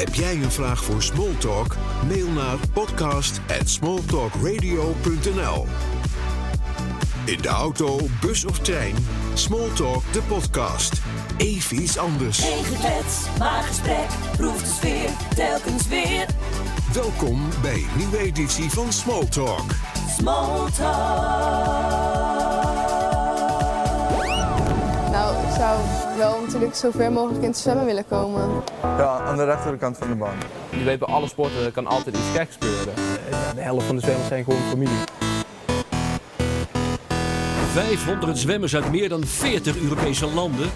Heb jij een vraag voor Smalltalk? Mail naar podcast@smalltalkradio.nl. In de auto, bus of trein, Smalltalk de podcast. Even iets anders. Geen geklets, maar gesprek. Proef de sfeer, telkens weer. Welkom bij een nieuwe editie van Smalltalk. Smalltalk. Wel natuurlijk zo ver mogelijk in het zwemmen willen komen. Ja, aan de rechterkant van de baan. Je weet bij alle sporten er kan altijd iets geks gebeuren. De helft van de zwemmers zijn gewoon familie. 500 zwemmers uit meer dan 40 Europese landen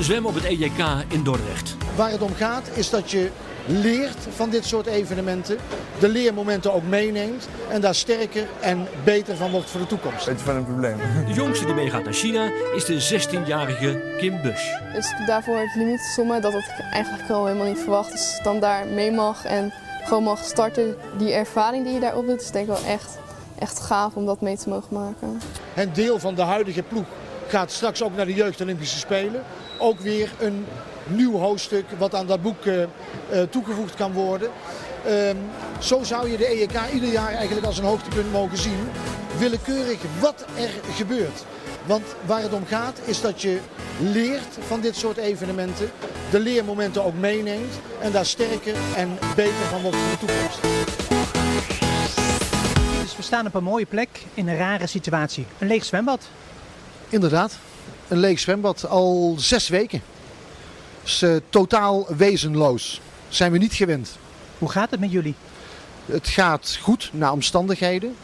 zwemmen op het EJK in Dordrecht. Waar het om gaat is dat je leert van dit soort evenementen, de leermomenten ook meeneemt en daar sterker en beter van wordt voor de toekomst. Beetje van een probleem. De jongste die meegaat naar China is de 16-jarige Kim Bush. Dus daarvoor het limiet sommen, dat ik eigenlijk al helemaal niet verwacht. Dus dan daar mee mag en gewoon mag starten. Die ervaring die je daarop doet, is denk ik wel echt, echt gaaf om dat mee te mogen maken. Een deel van de huidige ploeg gaat straks ook naar de Jeugd Olympische Spelen. Ook weer een nieuw hoofdstuk wat aan dat boek uh, uh, toegevoegd kan worden. Uh, zo zou je de EEK ieder jaar eigenlijk als een hoogtepunt mogen zien. Willekeurig wat er gebeurt. Want waar het om gaat is dat je leert van dit soort evenementen. De leermomenten ook meeneemt. En daar sterker en beter van wordt voor de toekomst. Dus we staan op een mooie plek in een rare situatie. Een leeg zwembad. Inderdaad, een leeg zwembad al zes weken. Dus uh, totaal wezenloos. Zijn we niet gewend. Hoe gaat het met jullie? Het gaat goed naar omstandigheden.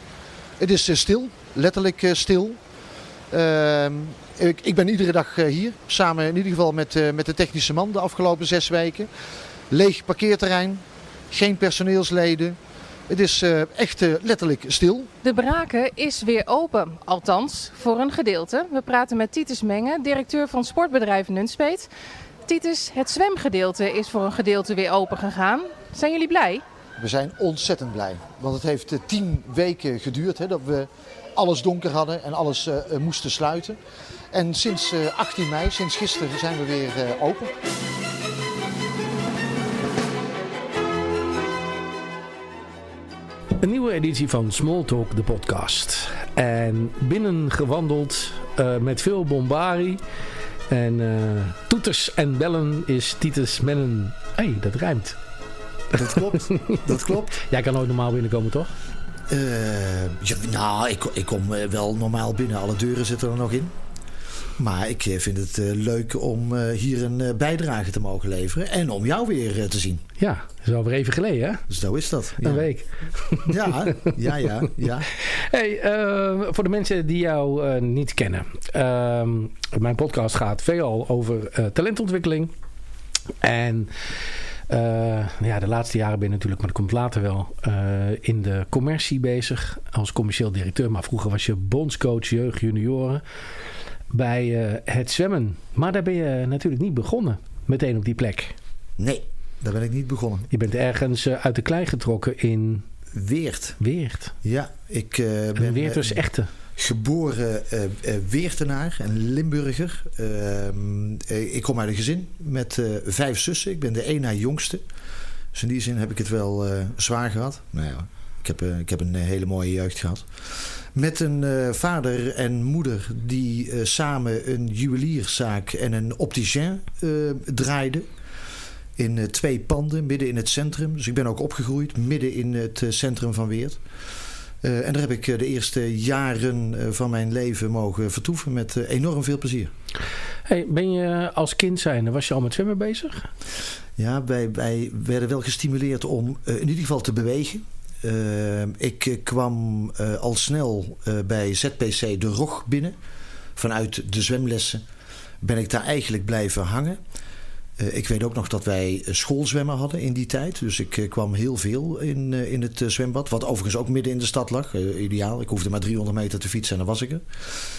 Het is uh, stil, letterlijk uh, stil. Ehm, ik, ik, ben iedere dag hier, samen in ieder geval met, met de technische man de afgelopen zes weken. Leeg parkeerterrein, geen personeelsleden. Het is uh, echt uh, letterlijk stil. De Braken is weer open, althans voor een gedeelte. We praten met Titus Mengen, directeur van sportbedrijf Nunspeet. Titus, het zwemgedeelte is voor een gedeelte weer open gegaan. Zijn jullie blij? We zijn ontzettend blij. Want het heeft uh, tien weken geduurd hè, dat we alles donker hadden en alles moesten sluiten. En sinds 18 mei, sinds gisteren, zijn we weer open. Een nieuwe editie van Smalltalk, de podcast. En binnengewandeld uh, met veel bombari. En uh, toeters en bellen is Titus Mennen. Hé, hey, dat rijmt. Dat klopt, dat klopt. Jij kan nooit normaal binnenkomen, toch? Uh, ja, nou, ik, ik kom wel normaal binnen. Alle deuren zitten er nog in. Maar ik vind het uh, leuk om uh, hier een bijdrage te mogen leveren. En om jou weer te zien. Ja, dat is alweer even geleden, hè? Zo is dat. Een ja. week. Ja, ja, ja. ja. Hey, voor de mensen die jou niet kennen. Ehm, mijn podcast gaat veelal over talentontwikkeling. En... Uh, ja, de laatste jaren ben je natuurlijk, maar dat komt later wel, uh, in de commercie bezig als commercieel directeur. Maar vroeger was je bondscoach jeugd junioren bij uh, het zwemmen. Maar daar ben je natuurlijk niet begonnen, meteen op die plek. Nee, daar ben ik niet begonnen. Je bent ergens uit de klei getrokken in... Weert. Weert. Ja, ik ben... Een Weert is echte. Geboren uh, uh, Weertenaar, een Limburger. Uh, ik kom uit een gezin met vijf zussen. Ik ben de één na jongste. Dus in die zin heb ik het wel zwaar gehad. Nou ja, ik heb, ik heb een hele mooie jeugd gehad. Met een vader en moeder die samen een juwelierszaak en een opticien draaiden. In twee panden, midden in het centrum. Dus ik ben ook opgegroeid, midden in het centrum van Weert. En daar heb ik de eerste jaren van mijn leven mogen vertoeven met enorm veel plezier. Hey, ben je als kind zijnde, was je al met zwemmen bezig? Ja, wij, wij werden wel gestimuleerd om in ieder geval te bewegen. Ik kwam al snel bij ZPC De Rog binnen. Vanuit de zwemlessen. ben ik daar eigenlijk blijven hangen. Eh, ik weet ook nog dat wij schoolzwemmen hadden in die tijd. Dus ik eh, kwam heel veel in, eh, in het zwembad. Wat overigens ook midden in de stad lag. ideaal. Ik hoefde maar 300 meter te fietsen en dan was ik er.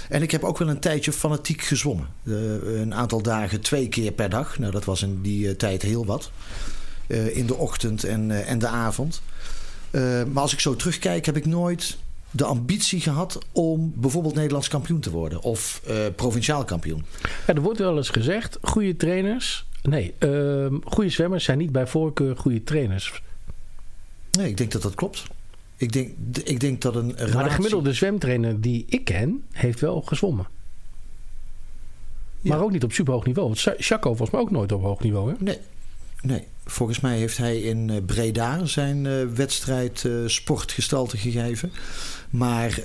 En ik heb ook wel een tijdje fanatiek gezwommen. een aantal dagen twee keer per dag. Nou, dat was in die tijd heel wat. in de ochtend en, en de avond. Maar als ik zo terugkijk, heb ik nooit de ambitie gehad om bijvoorbeeld Nederlands kampioen te worden of provinciaal kampioen. Ja, er wordt wel eens gezegd, goede trainers Nee, uh, goede zwemmers zijn niet bij voorkeur goede trainers. Nee, ik denk dat dat klopt. Ik denk, ik denk dat een relatie... Maar de gemiddelde zwemtrainer die ik ken, heeft wel gezwommen. Maar ook niet op superhoog niveau. Want Chaco was maar ook nooit op hoog niveau, hè? Nee, nee. Volgens mij heeft hij in eh, Breda zijn uh, wedstrijd uh, sportgestalte gegeven. Maar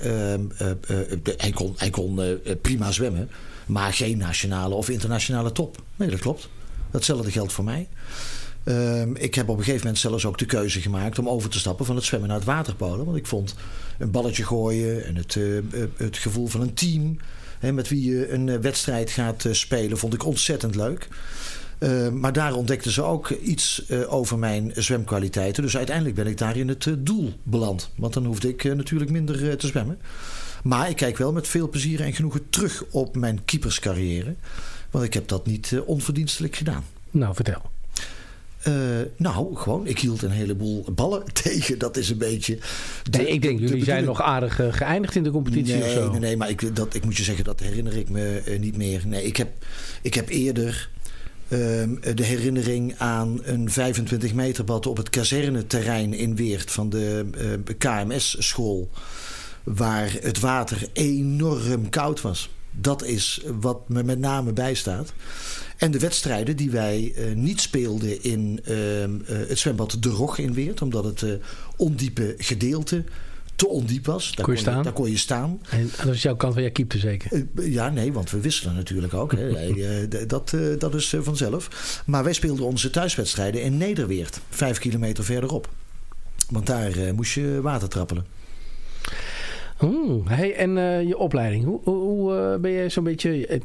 hij kon, hij kon prima zwemmen. Maar geen nationale of internationale top. Nee, dat klopt. Datzelfde geldt voor mij. Ehm, ik heb op een gegeven moment zelfs ook de keuze gemaakt om over te stappen van het zwemmen naar het waterpolen. Want ik vond een balletje gooien en het, het gevoel van een team hè, met wie je een eh, wedstrijd gaat spelen, vond ik ontzettend leuk. Ehm, maar daar ontdekten ze ook iets over mijn zwemkwaliteiten. Dus uiteindelijk ben ik daar in het doel beland. Want dan hoefde ik natuurlijk minder te zwemmen. Maar ik kijk wel met veel plezier en genoegen terug op mijn keeperscarrière. Want ik heb dat niet onverdienstelijk gedaan. Nou, vertel. Uh, nou, gewoon, ik hield een heleboel ballen tegen. Dat is een beetje. nee, ik denk, jullie zijn nog aardig uh, geëindigd in de competitie nee, of zo. Nee, nee, maar ik, dat, ik moet je zeggen, dat herinner ik me uh, niet meer. Nee, ik heb, ik heb eerder de herinnering aan een 25 meter bad op het kazerneterrein in Weert van de KMS-school. Waar het water enorm koud was. Dat is wat me met name bijstaat. En de wedstrijden die wij uh, niet speelden in uh, uh, het zwembad De Rog in Weert. Omdat het ondiepe gedeelte te ondiep was. Daar kon je, kon je, daar kon je staan. En dat is jouw kant van jij keepte zeker? ja, nee, want we wisselen natuurlijk ook. Hè. dat, dat is vanzelf. Maar wij speelden onze thuiswedstrijden in Nederweert. Vijf kilometer verderop. Want daar moest je water trappelen. Oeh, hey, en uh, je opleiding. Hoe, hoe uh, ben je zo'n beetje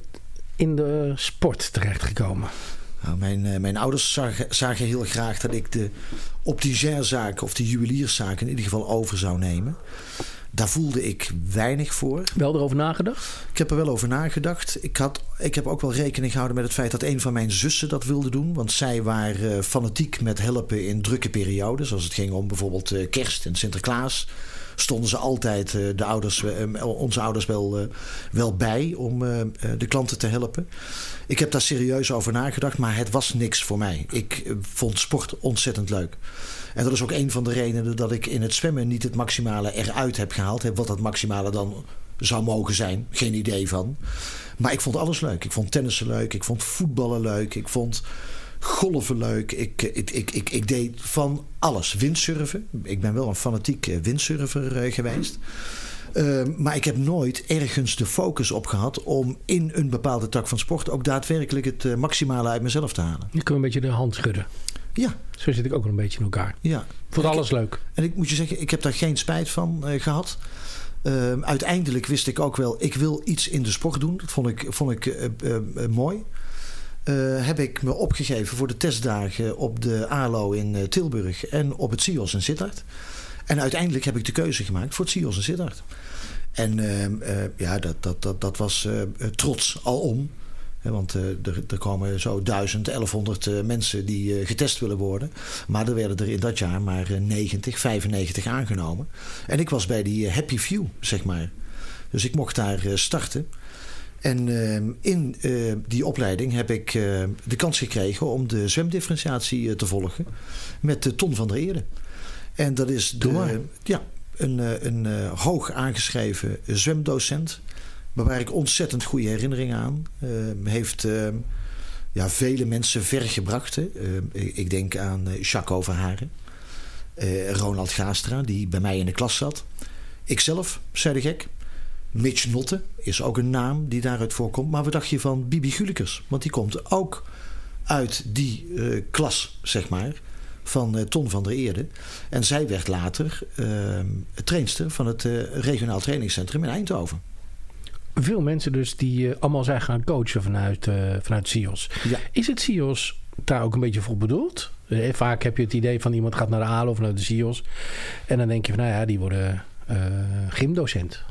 in de sport terechtgekomen? Nou, mijn, mijn ouders zagen, zagen, heel graag dat ik de opticienzaken of de juwelierszaken in ieder geval over zou nemen. Daar voelde ik weinig voor. Wel erover nagedacht? Ik heb er wel over nagedacht. Ik, had, ik heb ook wel rekening gehouden met het feit dat een van mijn zussen dat wilde doen. Want zij waren fanatiek met helpen in drukke periodes. Als het ging om bijvoorbeeld kerst en Sinterklaas stonden ze altijd, eh, de ouders, eh, onze ouders, wel, eh, wel bij om de klanten te helpen. Ik heb daar serieus over nagedacht, maar het was niks voor mij. Ik vond sport ontzettend leuk. En dat is ook een van de redenen dat ik in het zwemmen niet het maximale eruit heb gehaald. Wat dat maximale dan zou mogen zijn. Geen idee van. Maar ik vond alles leuk. Ik vond tennissen leuk. Ik vond voetballen leuk. Ik vond golven leuk. Ik, ik, ik, ik, ik deed van alles. Windsurfen. Ik ben wel een fanatiek eh, windsurfer eh, geweest. Uh, maar ik heb nooit ergens de focus op gehad om in een bepaalde tak van sport ook daadwerkelijk het uh, maximale uit mezelf te halen. Je kunt een beetje de hand schudden. Ja. Zo zit ik ook wel een beetje in elkaar. Ja. Voor alles leuk. En ik moet je zeggen, ik heb daar geen spijt van uh, gehad. Ehm, uiteindelijk wist ik ook wel, ik wil iets in de sport doen. Dat vond ik, vond ik mooi. Uh, heb ik me opgegeven voor de testdagen op de ALO in uh, Tilburg en op het CIOS in Sittard. En uiteindelijk heb ik de keuze gemaakt voor het CIOS in Sittard. En uh, ja, dat, dat, dat, dat was trots alom. want er, er komen zo 1000, 1100 mensen die getest willen worden. Maar er werden er in dat jaar maar 90, 95 aangenomen. En ik was bij die happy few, zeg maar. Dus ik mocht daar starten. En uh, in uh, die opleiding heb ik uh, de kans gekregen om de zwemdifferentiatie te volgen met Ton van der Eerde. En dat is de, ja, een, een hoog aangeschreven zwemdocent. Waar ik ontzettend goede herinneringen aan. heeft ja, vele mensen vergebracht. ik denk aan Jacques Overharen. Ronald Gaastra, die bij mij in de klas zat. Ikzelf, zei de gek. Mitch Notte is ook een naam die daaruit voorkomt. Maar wat dacht je van Bibi Gulikers? Want die komt ook uit die uh, klas, zeg maar, van uh, Ton van der Eerde. En zij werd later uh, trainster van het regionaal trainingscentrum in Eindhoven. veel mensen dus die allemaal zijn gaan coachen vanuit, vanuit CIOS. Ja. Is het CIOS daar ook een beetje voor bedoeld? Eh, vaak heb je het idee van iemand gaat naar de ALO of naar de CIOS. En dan denk je van nou ja, die worden gymdocent.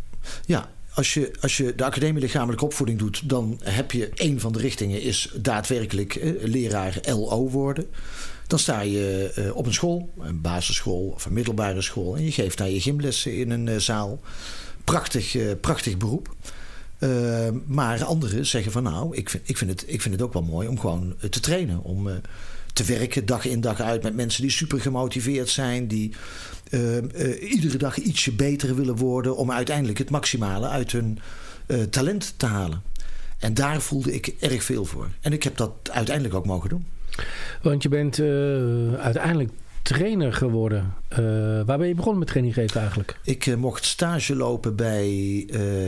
Ja, als je, als je de academie lichamelijke opvoeding doet, dan heb je een van de richtingen is daadwerkelijk eh, leraar LO worden. Dan sta je eh, op een school, een basisschool of een middelbare school, en je geeft daar je gymlessen in een uh, zaal. Prachtig, prachtig beroep. maar anderen zeggen van nou, ik vind, ik, vind het, ik vind het ook wel mooi om gewoon te trainen. Om te werken dag in dag uit met mensen die super gemotiveerd zijn. Die uh, iedere dag ietsje beter willen worden. Om uiteindelijk het maximale uit hun uh, talent te halen. En daar voelde ik erg veel voor. En ik heb dat uiteindelijk ook mogen doen. Want je bent uiteindelijk trainer geworden. Waar ben je begonnen met training geven eigenlijk? Ik mocht stage lopen bij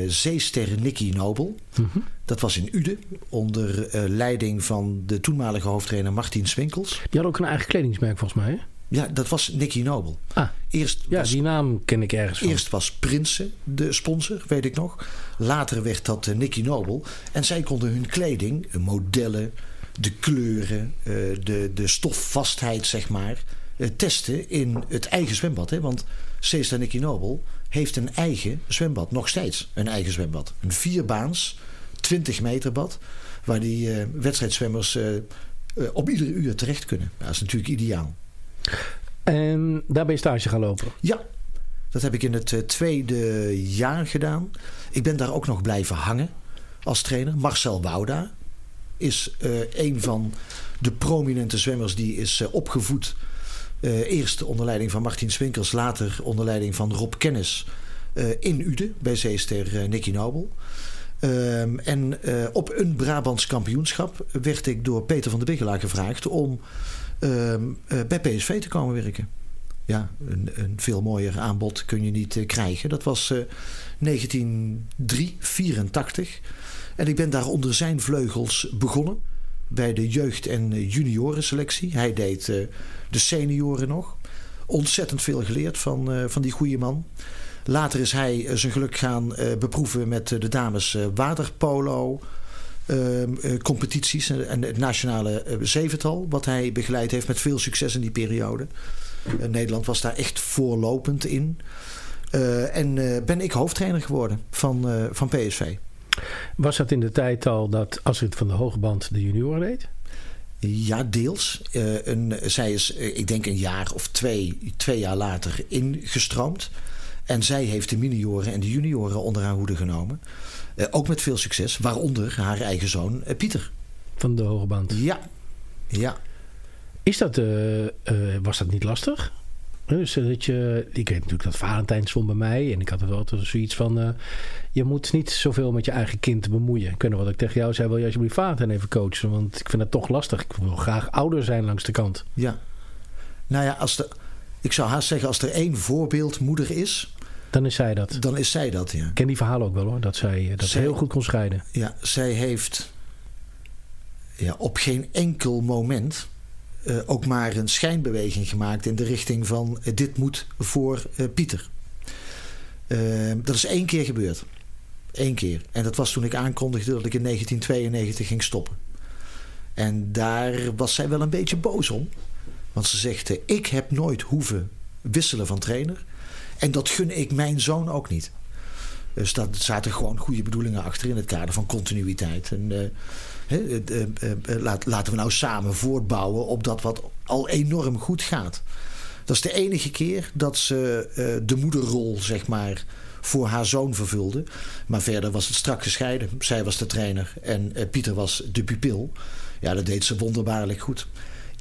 zeester Nicky Nobel. -hmm. Dat was in Uden, onder leiding van de toenmalige hoofdtrainer Martin Swinkels. Die had ook een eigen kledingsmerk volgens mij, hè? Ja, dat was Nicky Nobel. Ah, eerst ja, was, die naam ken ik ergens van. Eerst was Prinsen de sponsor, weet ik nog. Later werd dat Nicky Nobel. En zij konden hun kleding, modellen, de kleuren, de, de stofvastheid, zeg maar eh, testen in het eigen zwembad. Hè? Want Cesar Nicky Nobel heeft een eigen zwembad. Nog steeds een eigen zwembad. Een vierbaans, 20 meter bad. Waar die wedstrijdzwemmers op iedere uur terecht kunnen. Dat is natuurlijk ideaal. En daar ben je stage gaan lopen? Ja, dat heb ik in het tweede jaar gedaan. Ik ben daar ook nog blijven hangen als trainer. Marcel Wouda is een van de prominente zwemmers die is opgevoed uh, eerst onder leiding van Martin Swinkels, later onder leiding van Rob Kennis in Uden bij zeester Nicky Nobel. Um, en op een Brabants kampioenschap werd ik door Peter van der Biggelaar gevraagd om bij PSV te komen werken. Ja, een, een, veel mooier aanbod kun je niet krijgen. Dat was 1984. En ik ben daar onder zijn vleugels begonnen bij de jeugd- en juniorenselectie. Hij deed de senioren nog. Ontzettend veel geleerd van, van die goede man. Later is hij zijn geluk gaan beproeven met de dames waterpolo. Ehm, competities en het nationale zevental, wat hij begeleid heeft met veel succes in die periode. Nederland was daar echt voorlopend in. en ben ik hoofdtrainer geworden van, van PSV. Was dat in de tijd al dat het van de hoge band de junioren deed? Ja, deels. Uh, een, zij is, uh, ik denk een jaar of twee, twee jaar later ingestroomd. En zij heeft de minioren en de junioren onder haar hoede genomen. Uh, ook met veel succes, waaronder haar eigen zoon Pieter. Van de hoge band? Ja. ja. Is dat, was dat niet lastig? Dus dat je, ik weet natuurlijk dat Valentijn stond bij mij. En ik had er altijd zoiets van... Uh, je moet niet zoveel met je eigen kind bemoeien. Kunnen wat ik tegen jou zei... wil je alsjeblieft Valentijn even coachen? Want ik vind dat toch lastig. Ik wil graag ouder zijn langs de kant. Ja. Nou ja, als de, ik zou haast zeggen... als er één voorbeeldmoeder is... Dan is zij dat. Dan is zij dat, ja. Ik ken die verhalen ook wel hoor. Dat zij dat zij, heel goed kon scheiden. Ja, zij heeft... Ja, op geen enkel moment uh, ook maar een schijnbeweging gemaakt in de richting van uh, dit moet voor uh, Pieter. dat is één keer gebeurd. Eén keer. En dat was toen ik aankondigde dat ik in 1992 ging stoppen. En daar was zij wel een beetje boos om. Want ze zegt, ik heb nooit hoeven wisselen van trainer. En dat gun ik mijn zoon ook niet. Dus daar zaten gewoon goede bedoelingen achter in het kader van continuïteit. En eh, eh, eh, laten we nou samen voortbouwen op dat wat al enorm goed gaat. Dat is de enige keer dat ze de moederrol, zeg maar, voor haar zoon vervulde. Maar verder was het strak gescheiden. Zij was de trainer en Pieter was de pupil. Ja, dat deed ze wonderbaarlijk goed.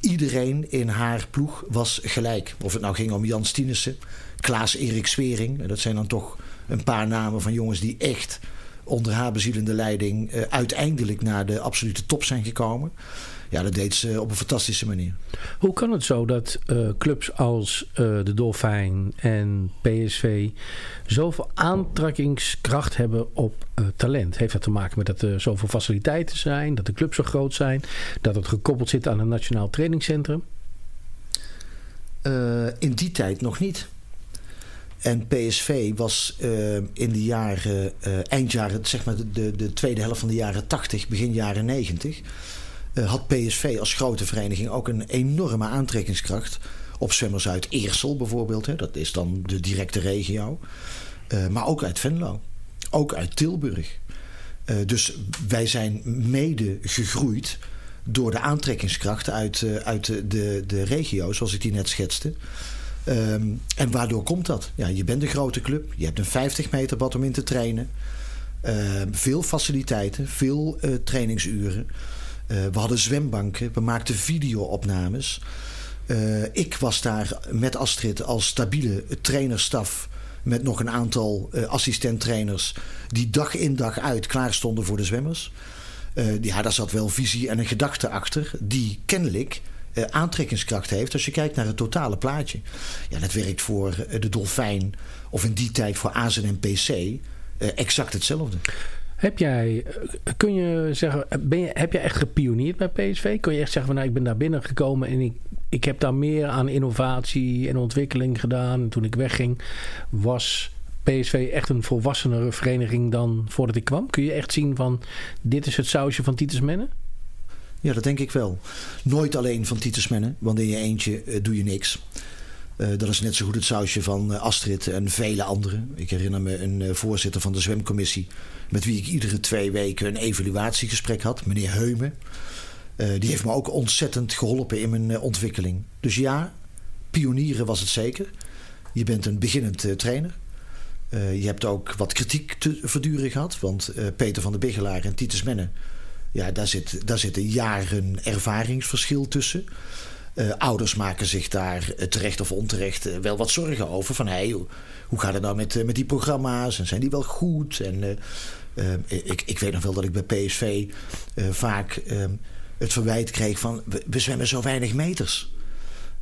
Iedereen in haar ploeg was gelijk. Of het nou ging om Jan Stienissen, Klaas-Erik Swering. Dat zijn dan toch een paar namen van jongens die echt onder haar bezielende leiding uh, uiteindelijk naar de absolute top zijn gekomen. Ja, dat deed ze op een fantastische manier. Hoe kan het zo dat uh, clubs als uh, de Dolfijn en PSV zoveel aantrekkingskracht hebben op talent? Heeft dat te maken met dat er zoveel faciliteiten zijn, dat de clubs zo groot zijn, dat het gekoppeld zit aan een nationaal trainingscentrum? in die tijd nog niet. En PSV was uh, in de jaren, uh, eind jaren, zeg maar de, de tweede helft van de jaren 80, begin jaren 90, uh, had PSV als grote vereniging ook een enorme aantrekkingskracht op zwemmers uit Eersel bijvoorbeeld. Hè, dat is dan de directe regio. maar ook uit Venlo. Ook uit Tilburg. dus wij zijn mede gegroeid door de aantrekkingskracht uit, uit de, de regio, zoals ik die net schetste. Um, en waardoor komt dat? Ja, je bent een grote club. Je hebt een 50 meter bad om in te trainen. Uh, veel faciliteiten, veel uh, trainingsuren. Uh, we hadden zwembanken, we maakten videoopnames. ik was daar met Astrid als stabiele trainerstaf met nog een aantal assistent-trainers die dag in dag uit klaar stonden voor de zwemmers. ja, daar zat wel visie en een gedachte achter die kennelijk uh, aantrekkingskracht heeft als je kijkt naar het totale plaatje. Ja, dat werkt voor uh, de Dolfijn of in die tijd voor AZN en PC uh, exact hetzelfde. Heb jij, kun je zeggen, ben je, heb je echt gepioneerd bij PSV? Kun je echt zeggen van nou ik ben daar binnengekomen en ik, ik heb daar meer aan innovatie en ontwikkeling gedaan. En toen ik wegging was PSV echt een volwassenere vereniging dan voordat ik kwam? Kun je echt zien van dit is het sausje van Titus Mennen? Ja, dat denk ik wel. Nooit alleen van Titus Mennen, want in je eentje uh, doe je niks. Uh, dat is net zo goed het sausje van uh, Astrid en vele anderen. Ik herinner me een voorzitter van de zwemcommissie... met wie ik iedere twee weken een evaluatiegesprek had, meneer Heumen. die heeft me ook ontzettend geholpen in mijn ontwikkeling. Dus ja, pionieren was het zeker. Je bent een beginnend trainer. je hebt ook wat kritiek te verduren gehad. Want Peter van der Biggelaar en Titus Mennen ja, daar zit, daar zit een jaren ervaringsverschil tussen. Uh, ouders maken zich daar uh, terecht of onterecht uh, wel wat zorgen over. Van hey, hoe, gaat het nou met, met die programma's? En zijn die wel goed? En ik, ik weet nog wel dat ik bij PSV vaak het verwijt kreeg van we, we zwemmen zo weinig meters.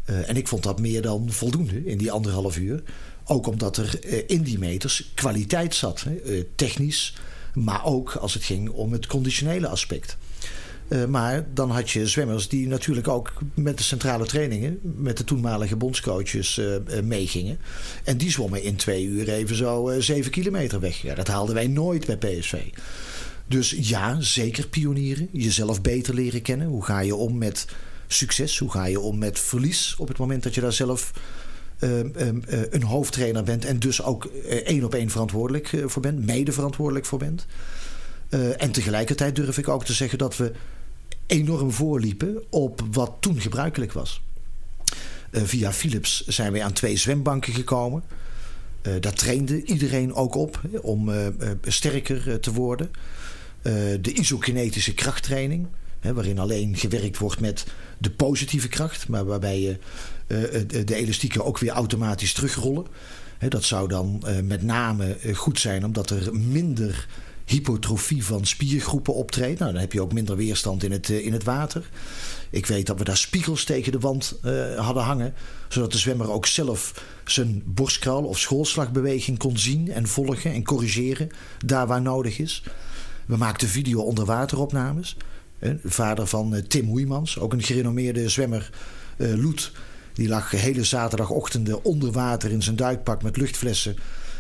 en ik vond dat meer dan voldoende in die anderhalf uur. Ook omdat er in die meters kwaliteit zat. Hè? technisch, maar ook als het ging om het conditionele aspect. Uh, maar dan had je zwemmers die natuurlijk ook met de centrale trainingen, met de toenmalige bondscoaches uh, meegingen. En die zwommen in twee uur even zo zeven kilometer weg. Dat haalden wij nooit bij PSV. Dus ja, zeker pionieren. Jezelf beter leren kennen. Hoe ga je om met succes? Hoe ga je om met verlies op het moment dat je daar zelf eh, een hoofdtrainer bent en dus ook eh, één op één verantwoordelijk eh, voor bent, mede verantwoordelijk voor bent. en tegelijkertijd durf ik ook te zeggen dat we enorm voorliepen op wat toen gebruikelijk was. via Philips zijn we aan twee zwembanken gekomen. daar trainde iedereen ook op om sterker te worden. de isokinetische krachttraining, waarin alleen gewerkt wordt met de positieve kracht, maar waarbij je eh, eh, de elastieken ook weer automatisch terugrollen. dat zou dan eh, met name goed zijn omdat er minder hypotrofie van spiergroepen optreedt. Nou, dan heb je ook minder weerstand in het, in het water. Ik weet dat we daar spiegels tegen de wand hadden hangen. Zodat de zwemmer ook zelf zijn borstkraal of schoolslagbeweging kon zien en volgen en corrigeren. Daar waar nodig is. We maakten video onderwateropnames. De vader van Tim Hoeimans, ook een gerenommeerde zwemmer, Loet die lag hele zaterdagochtenden onder water in zijn duikpak met luchtflessen.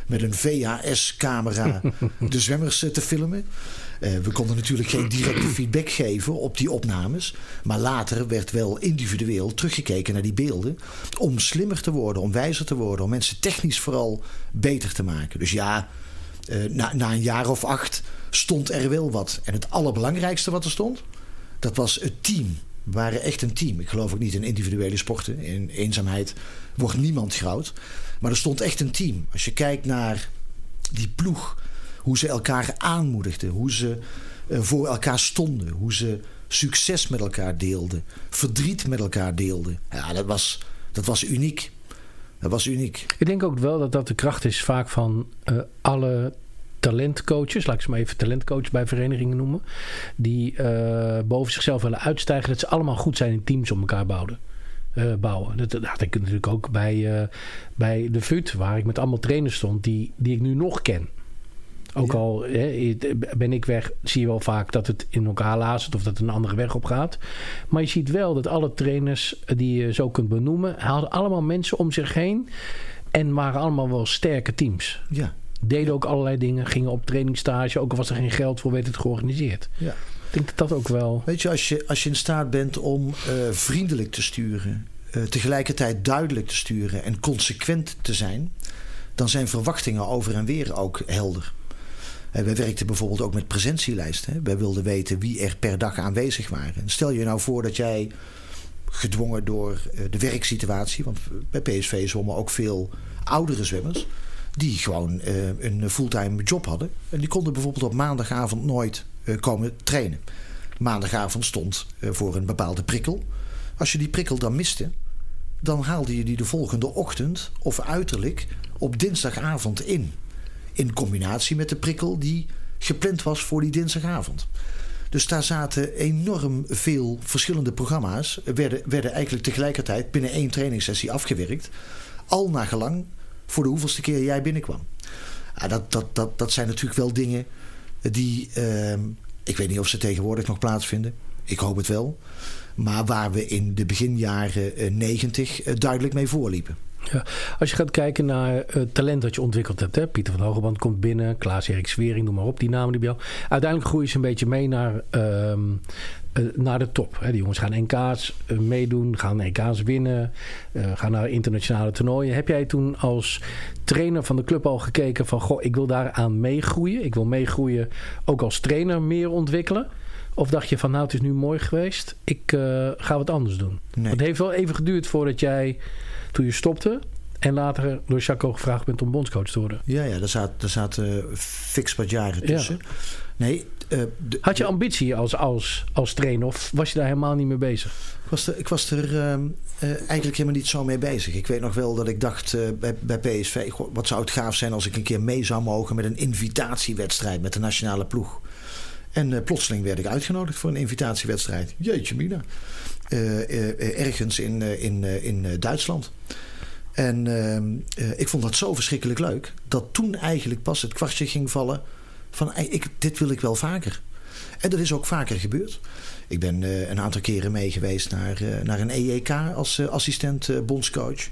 Met een VHS-camera de zwemmers eh, te filmen. Uh, we konden natuurlijk geen directe feedback geven op die opnames. Maar later werd wel individueel teruggekeken naar die beelden. Om slimmer te worden, om wijzer te worden. Om mensen technisch vooral beter te maken. Dus ja, uh, na, na een jaar of acht stond er wel wat. En het allerbelangrijkste wat er stond, dat was het team. Waren echt een team. Ik geloof ook niet in individuele sporten. In eenzaamheid wordt niemand groot. Maar er stond echt een team. Als je kijkt naar die ploeg, hoe ze elkaar aanmoedigden, hoe ze eh, voor elkaar stonden, hoe ze succes met elkaar deelden, verdriet met elkaar deelden. Ja, dat was, dat was uniek. Dat was uniek. Ik denk ook wel dat dat de kracht is vaak van uh, alle talentcoaches, laat ik ze maar even talentcoach bij verenigingen noemen, die uh, boven zichzelf willen uitstijgen, dat ze allemaal goed zijn in teams om elkaar bouwen. Uh, bouwen. Dat, dat had ik natuurlijk ook bij, uh, bij de FUT, waar ik met allemaal trainers stond, die, die ik nu nog ken. Ook al hè, ben ik weg, zie je wel vaak dat het in elkaar lazert of dat een andere weg op gaat. Maar je ziet wel dat alle trainers die je zo kunt benoemen, hadden allemaal mensen om zich heen En waren allemaal wel sterke teams. Ja. Deden ook allerlei dingen, gingen op trainingstage. Ook al was er geen geld voor, werd het georganiseerd. Ja. Ik denk dat dat ook wel... Weet je, als je, als je in staat bent om uh, vriendelijk te sturen... Uh, tegelijkertijd duidelijk te sturen en consequent te zijn... dan zijn verwachtingen over en weer ook helder. Uh, wij werkten bijvoorbeeld ook met presentielijsten. Hè. Wij wilden weten wie er per dag aanwezig waren. stel je nou voor dat jij gedwongen door de werksituatie... want bij PSV zwommen ook veel oudere zwemmers... die gewoon een fulltime job hadden. En die konden bijvoorbeeld op maandagavond nooit komen trainen. Maandagavond stond voor een bepaalde prikkel. Als je die prikkel dan miste, dan haalde je die de volgende ochtend of uiterlijk op dinsdagavond in. In combinatie met de prikkel die gepland was voor die dinsdagavond. Dus daar zaten enorm veel verschillende programma's. Werden, werden eigenlijk tegelijkertijd binnen één trainingssessie afgewerkt. Al naar gelang voor de hoeveelste keer jij binnenkwam. Ja, dat, dat, dat, dat zijn natuurlijk wel dingen die, uh, ik weet niet of ze tegenwoordig nog plaatsvinden. Ik hoop het wel. Maar waar we in de beginjaren 90 uh, duidelijk mee voorliepen. Ja, als je gaat kijken naar het talent dat je ontwikkeld hebt. Hè? Pieter van Hogeband komt binnen. Klaas-Erik Zwering, noem maar op. Die namen die bij jou. Uiteindelijk groeien ze een beetje mee naar, uh, naar de top. Die jongens gaan NK's uh, meedoen. Gaan NK's winnen. Uh, gaan naar internationale toernooien. Heb jij toen als trainer van de club al gekeken van... Goh, ik wil daaraan meegroeien. Ik wil meegroeien ook als trainer meer ontwikkelen. Of dacht je van nou het is nu mooi geweest. Ik uh, ga wat anders doen. Nee. Het heeft wel even geduurd voordat jij toen je stopte. En later door Jaco gevraagd bent om bondscoach te worden. Ja, ja daar zaten zat, uh, fix wat jaren tussen. Ja. Nee, uh, de, Had je ambitie als, als, als trainer of was je daar helemaal niet mee bezig? Ik was er, ik was er uh, eigenlijk helemaal niet zo mee bezig. Ik weet nog wel dat ik dacht bij, bij PSV... Goh, wat zou het gaaf zijn als ik een keer mee zou mogen... met een invitatiewedstrijd met de nationale ploeg. En plotseling werd ik uitgenodigd voor een invitatiewedstrijd. Jeetje mina. Ergens in, in, in Duitsland. En ehm, ik vond dat zo verschrikkelijk leuk. Dat toen eigenlijk pas het kwartje ging vallen. Van ik, dit wil ik wel vaker. En dat is ook vaker gebeurd. Ik ben een aantal keren mee geweest naar, naar een EEK als assistent bondscoach.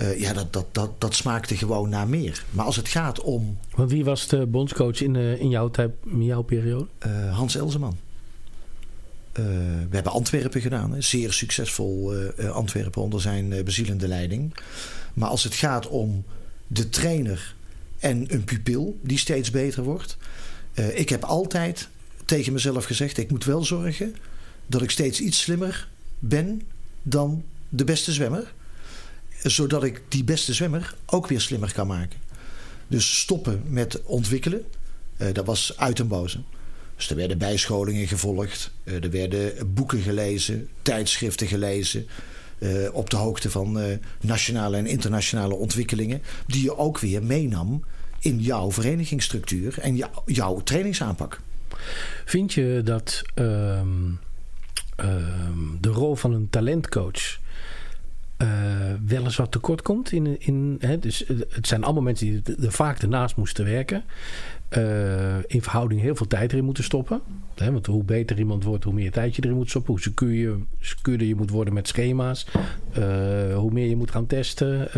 Uh, ja, dat, dat, dat, dat smaakte gewoon naar meer. Maar als het gaat om... Want wie was de bondscoach in, uh, in, jouw, tijd, in jouw periode? Uh, Hans Elzeman. we hebben Antwerpen gedaan. Hè. Zeer succesvol Antwerpen onder zijn bezielende leiding. Maar als het gaat om de trainer en een pupil die steeds beter wordt. ik heb altijd tegen mezelf gezegd... ik moet wel zorgen dat ik steeds iets slimmer ben dan de beste zwemmer zodat ik die beste zwemmer ook weer slimmer kan maken. Dus stoppen met ontwikkelen, uh, dat was uit en boze. Dus er werden bijscholingen gevolgd, uh, er werden boeken gelezen, tijdschriften gelezen. Uh, op de hoogte van nationale en internationale ontwikkelingen, die je ook weer meenam in jouw verenigingsstructuur en jou, jouw trainingsaanpak. Vind je dat um, um, de rol van een talentcoach uh, wel eens wat tekort komt. In, in, hè, dus het zijn allemaal mensen die er vaak ernaast moesten werken. Uh, in verhouding heel veel tijd erin moeten stoppen. Want hoe beter iemand wordt, hoe meer tijd je erin moet stoppen. Hoe secuur, secuurder je moet worden met schema's. Uh, hoe meer je moet gaan testen.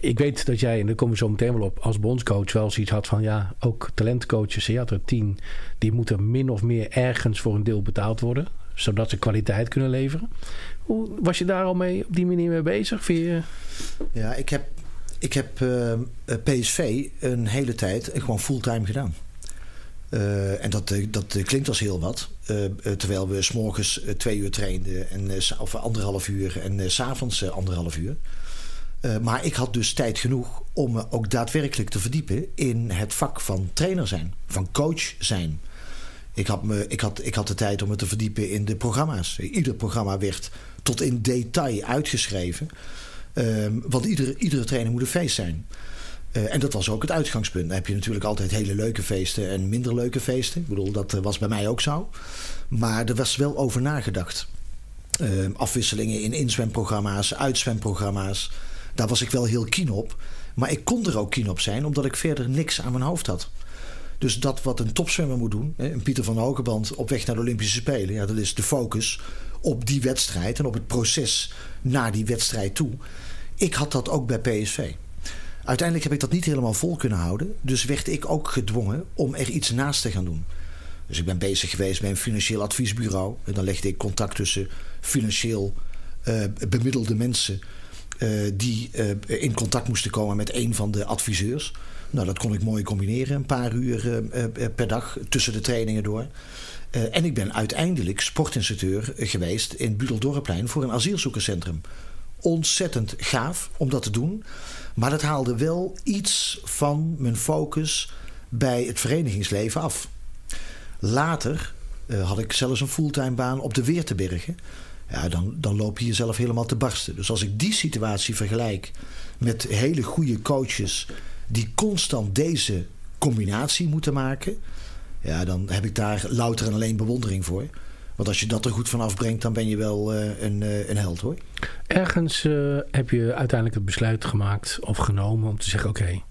ik weet dat jij, en daar komen we zo meteen wel op, als bondscoach wel zoiets had van ja, ook talentcoaches, je had er tien, die moeten min of meer ergens voor een deel betaald worden zodat ze kwaliteit kunnen leveren. Hoe, was je daar al mee op die manier mee bezig? Je... Ja, ik heb, ik heb uh, eh, PSV een hele tijd gewoon fulltime gedaan. Uh, en dat, dat klinkt als heel wat. Terwijl we s'morgens twee uur trainden, en, of anderhalf uur en s s'avonds anderhalf uur. maar ik had dus tijd genoeg om me ook daadwerkelijk te verdiepen in het vak van trainer zijn, van coach zijn. Ik had, me, ik, had, ik had de tijd om me te verdiepen in de programma's. Ieder programma werd tot in detail uitgeschreven. Um, want iedere, iedere trainer moet een feest zijn. Uh, en dat was ook het uitgangspunt. Dan heb je natuurlijk altijd hele leuke feesten en minder leuke feesten. Ik bedoel, dat was bij mij ook zo. Maar er was wel over nagedacht. Uh, afwisselingen in inzwemprogramma's, uitzwemprogramma's. Daar was ik wel heel keen op. Maar ik kon er ook keen op zijn, omdat ik verder niks aan mijn hoofd had. Dus dat wat een topzwemmer moet doen, een Pieter van Hogeband op weg naar de Olympische Spelen, ja, dat is de focus op die wedstrijd en op het proces naar die wedstrijd toe. Ik had dat ook bij PSV. Uiteindelijk heb ik dat niet helemaal vol kunnen houden. Dus werd ik ook gedwongen om er iets naast te gaan doen. Dus ik ben bezig geweest bij een financieel adviesbureau. En dan legde ik contact tussen financieel uh, bemiddelde mensen. Uh, die uh, in contact moesten komen met een van de adviseurs. Nou, dat kon ik mooi combineren. Een paar uur per dag tussen de trainingen door. en ik ben uiteindelijk sportinstructeur geweest in Budeldorpplein voor een asielzoekerscentrum. Ontzettend gaaf om dat te doen. Maar dat haalde wel iets van mijn focus bij het verenigingsleven af. Later uh, had ik zelfs een fulltime baan op de Weertebergen. Ja, dan, dan loop je jezelf helemaal te barsten. Dus als ik die situatie vergelijk met hele goede coaches die constant deze combinatie moeten maken, ja, dan heb ik daar louter en alleen bewondering voor. Want als je dat er goed van afbrengt, dan ben je wel uh, een, uh, een held hoor. Ergens uh, heb je uiteindelijk het besluit gemaakt of genomen om te zeggen: oké,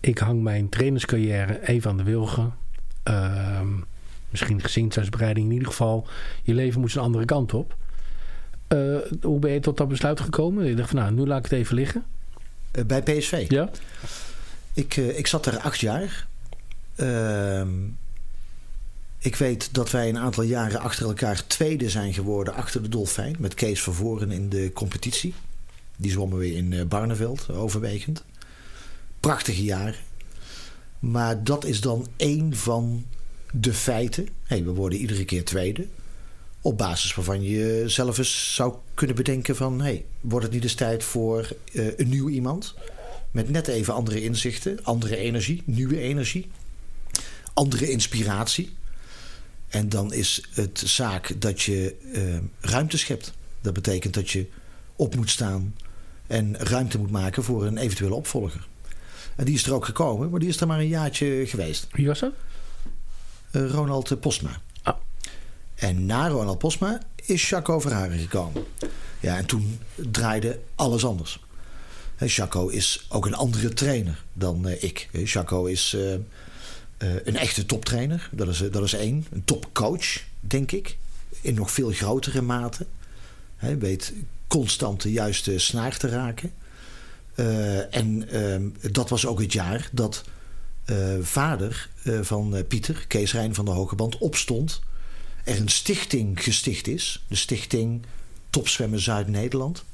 ik hang mijn trainerscarrière even aan de wilgen. Ehm, misschien gezinsuitbreiding in ieder geval. Je leven moet een andere kant op. hoe ben je tot dat besluit gekomen? Je dacht van nou, nu laat ik het even liggen. bij PSV? Ja. Ik, ik zat er acht jaar. Ik weet dat wij een aantal jaren achter elkaar tweede zijn geworden achter de Dolfijn. Met Kees Vervoren in de competitie. Die zwommen we in Barneveld, overwegend. Prachtige jaren. Maar dat is dan één van de feiten. Hey, we worden iedere keer tweede. Op basis waarvan je zelf eens zou kunnen bedenken van... Hey, wordt het niet eens tijd voor uh, een nieuw iemand? Met net even andere inzichten, andere energie, nieuwe energie. Andere inspiratie. En dan is het zaak dat je uh, ruimte schept. Dat betekent dat je op moet staan en ruimte moet maken voor een eventuele opvolger. En die is er ook gekomen, maar die is er maar een jaartje geweest. Wie was dat? Uh, Ronald Postma. Ah. En na Ronald Postma is Jaco Verharen gekomen. Ja, en toen draaide alles anders. Jaco is ook een andere trainer dan ik. Jaco is uh, een echte toptrainer. Dat is, dat is één. Een topcoach, denk ik. In nog veel grotere mate. Hij weet constant de juiste snaar te raken. Uh, en uh, dat was ook het jaar dat vader van Pieter, Kees Rijn van de Hogeband, opstond. Er een stichting gesticht is. De stichting Topzwemmen Zuid-Nederland.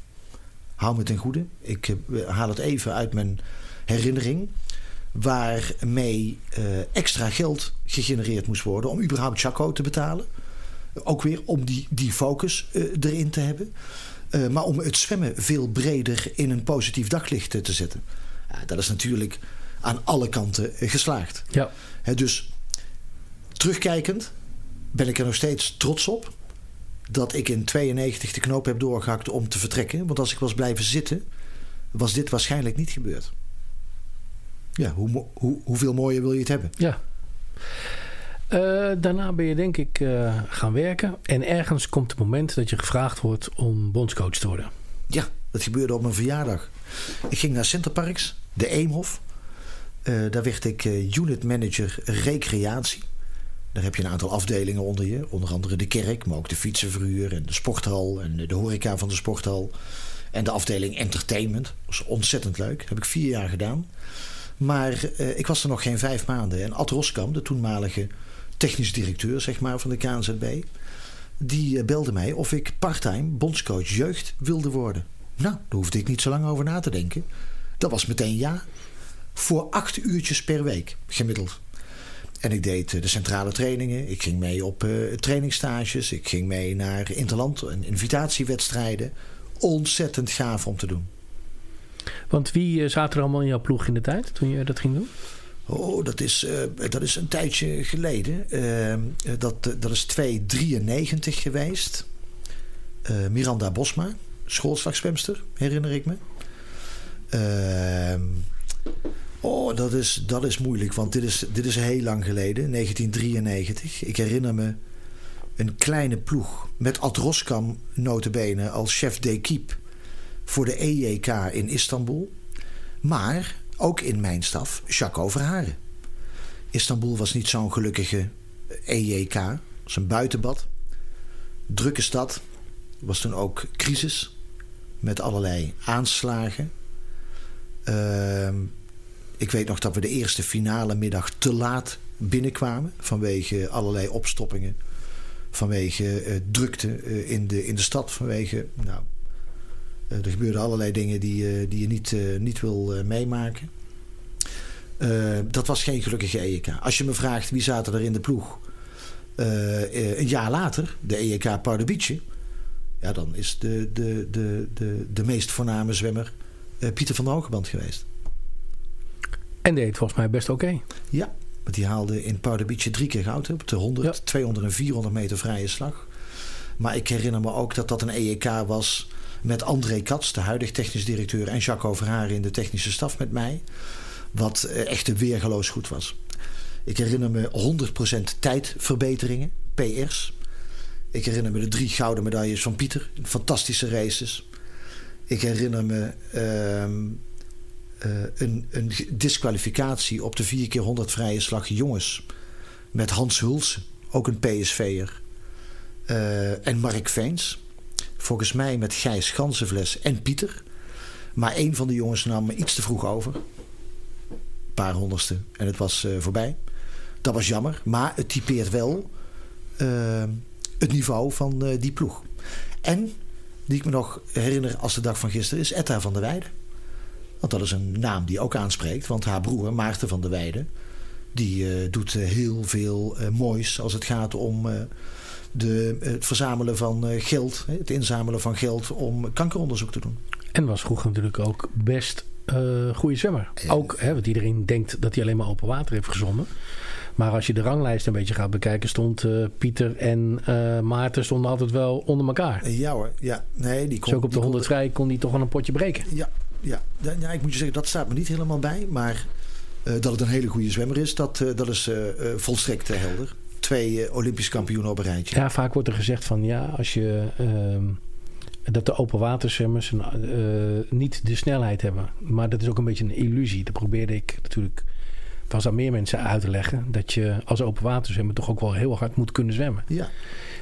Hou me ten goede. Ik haal het even uit mijn herinnering. Waarmee extra geld gegenereerd moest worden om überhaupt Chaco te betalen. Ook weer om die, die focus erin te hebben. Uh, maar om het zwemmen veel breder in een positief daglicht te zetten. Dat is natuurlijk aan alle kanten geslaagd. Ja. dus terugkijkend ben ik er nog steeds trots op dat ik in 92 de knoop heb doorgehakt om te vertrekken. Want als ik was blijven zitten, was dit waarschijnlijk niet gebeurd. Ja, hoe, hoe, hoeveel mooier wil je het hebben? Ja. Uh, daarna ben je denk ik uh, gaan werken. En ergens komt het moment dat je gevraagd wordt om bondscoach te worden. Ja, dat gebeurde op mijn verjaardag. Ik ging naar Centerparks, de Eemhof. Uh, daar werd ik unit manager recreatie. Daar heb je een aantal afdelingen onder je. Onder andere de kerk, maar ook de fietsenverhuur en de sporthal en de horeca van de sporthal. En de afdeling entertainment. Dat was ontzettend leuk. Dat heb ik vier jaar gedaan. Maar ik was er nog geen vijf maanden. En Ad Roskam, de toenmalige technisch directeur zeg maar, van de KNZB. Die belde mij of ik parttime bondscoach jeugd wilde worden. Nou, daar hoefde ik niet zo lang over na te denken. Dat was meteen ja. Voor acht uurtjes per week, gemiddeld. En ik deed de centrale trainingen. Ik ging mee op uh, trainingsstages. Ik ging mee naar Interland en invitatiewedstrijden. Ontzettend gaaf om te doen. Want wie zaten er allemaal in jouw ploeg in de tijd toen je dat ging doen? Oh, dat is, uh, dat is een tijdje geleden. Uh, dat, dat is 293 geweest. Miranda Bosma, schoolslagzwemster, herinner ik me. Oh, dat is, dat is moeilijk, want dit is, dit is heel lang geleden, 1993. Ik herinner me een kleine ploeg met Ad Roskam notabene als chef d'équipe voor de EJK in Istanbul. Maar ook in mijn staf, Jacques Overharen. Istanbul was niet zo'n gelukkige EJK. Het was een buitenbad. Drukke stad. Was toen ook crisis. met allerlei aanslagen. Ehm, ik weet nog dat we de eerste finale middag te laat binnenkwamen vanwege allerlei opstoppingen. Vanwege uh, drukte uh, in, de, in de stad. Vanwege, nou, er gebeurden allerlei dingen die, die je niet, niet wil meemaken. dat was geen gelukkige EK. Als je me vraagt wie zaten er in de ploeg een jaar later, de EK Pardubice. Ja, dan is de, de, de, de, de meest voorname zwemmer Pieter van der Hogeband geweest. En deed volgens mij best oké. Okay. Ja, want die haalde in Pardubice drie keer goud op de 100, ja. 200 en 400 meter vrije slag. Maar ik herinner me ook dat dat een EEK was met André Katz, de huidige technisch directeur, en Jacques Overharen in de technische staf met mij. Wat echt weergeloos goed was. Ik herinner me 100% tijdverbeteringen, PR's. Ik herinner me de drie gouden medailles van Pieter. Fantastische races. Ik herinner me uh, uh, een, een disqualificatie op de 4 keer 100 vrije slag jongens. Met Hans Hulsen, ook een PSV'er. Uh, en Mark Veens. Volgens mij met Gijs Gansenvles en Pieter. Maar een van de jongens nam me iets te vroeg over. Een paar honderdste. En het was uh, voorbij. Dat was jammer. Maar het typeert wel het niveau van die ploeg. En, die ik me nog herinner als de dag van gisteren, is Etta van der Weijden. Want dat is een naam die ook aanspreekt. Want haar broer, Maarten van der Weijden... die doet heel veel moois als het gaat om de, het verzamelen van geld. Het inzamelen van geld om kankeronderzoek te doen. En was vroeger natuurlijk ook best goede zwemmer. Ook, hè, want iedereen denkt dat hij alleen maar open water heeft gezwommen. Maar als je de ranglijst een beetje gaat bekijken, stond uh, Pieter en uh, Maarten stonden altijd wel onder elkaar. Ja hoor, ja. Nee, die kon, dus ook op de 100 vrij kon die toch wel een potje breken. Ja, ja, ja, ik moet je zeggen, dat staat me niet helemaal bij. Maar uh, dat het een hele goede zwemmer is, dat, uh, dat is uh, volstrekt helder. Twee Olympisch kampioenen op een rijtje. Ja, vaak wordt er gezegd van ja, als je. Ehm, dat de open waterzwemmers niet de snelheid hebben. Maar dat is ook een beetje een illusie. Dat probeerde ik natuurlijk was aan meer mensen uit te leggen. Dat je als open waterzwemmer toch ook wel heel hard moet kunnen zwemmen. Ja.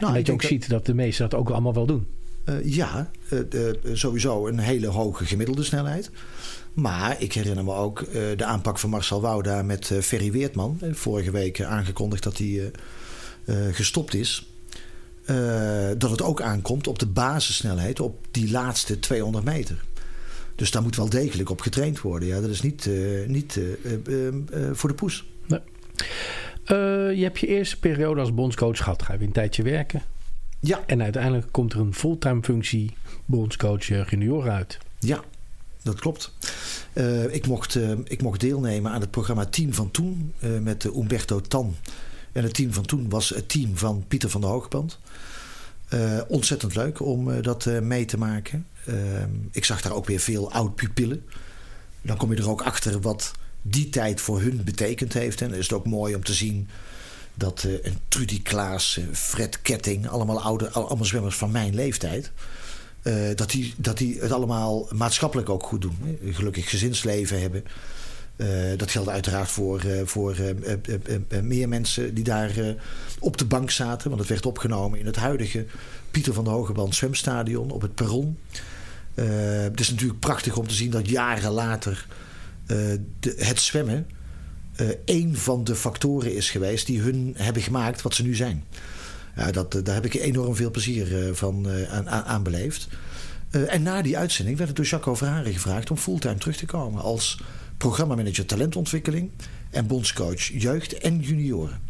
Nou, en dat je ook ziet dat de meesten dat ook allemaal wel doen. Uh, ja, uh, sowieso een hele hoge gemiddelde snelheid. Maar ik herinner me ook de aanpak van Marcel Wouda met Ferry Weertman. Vorige week aangekondigd dat hij gestopt is. dat het ook aankomt op de basissnelheid op die laatste 200 meter. Dus daar moet wel degelijk op getraind worden. Ja, dat is niet, niet voor de poes. Nee. je hebt je eerste periode als bondscoach gehad. Ga je weer een tijdje werken. Ja. En uiteindelijk komt er een fulltime functie bondscoach junior uit. Ja, dat klopt. Ik, mocht, ik mocht deelnemen aan het programma Team van Toen met Umberto Tan. En het team van toen was het team van Pieter van der Hoogband. ontzettend leuk om dat mee te maken. ik zag daar ook weer veel oud-pupillen. Dan kom je er ook achter wat die tijd voor hun betekend heeft. En dan is het ook mooi om te zien dat een Trudy Klaas, Fred Ketting, allemaal, oude, allemaal zwemmers van mijn leeftijd. Dat, die, dat die het allemaal maatschappelijk ook goed doen. Hè? Gelukkig gezinsleven hebben. Dat geldt uiteraard voor, voor meer mensen die daar op de bank zaten. Want het werd opgenomen in het huidige Pieter van der Hogeband zwemstadion op het perron. het is natuurlijk prachtig om te zien dat jaren later de, het zwemmen een van de factoren is geweest die hun hebben gemaakt wat ze nu zijn. Ja, dat, daar heb ik enorm veel plezier van aan, beleefd. en na die uitzending werd het door Jacques Overharen gevraagd om fulltime terug te komen als programmamanager talentontwikkeling en bondscoach jeugd en junioren.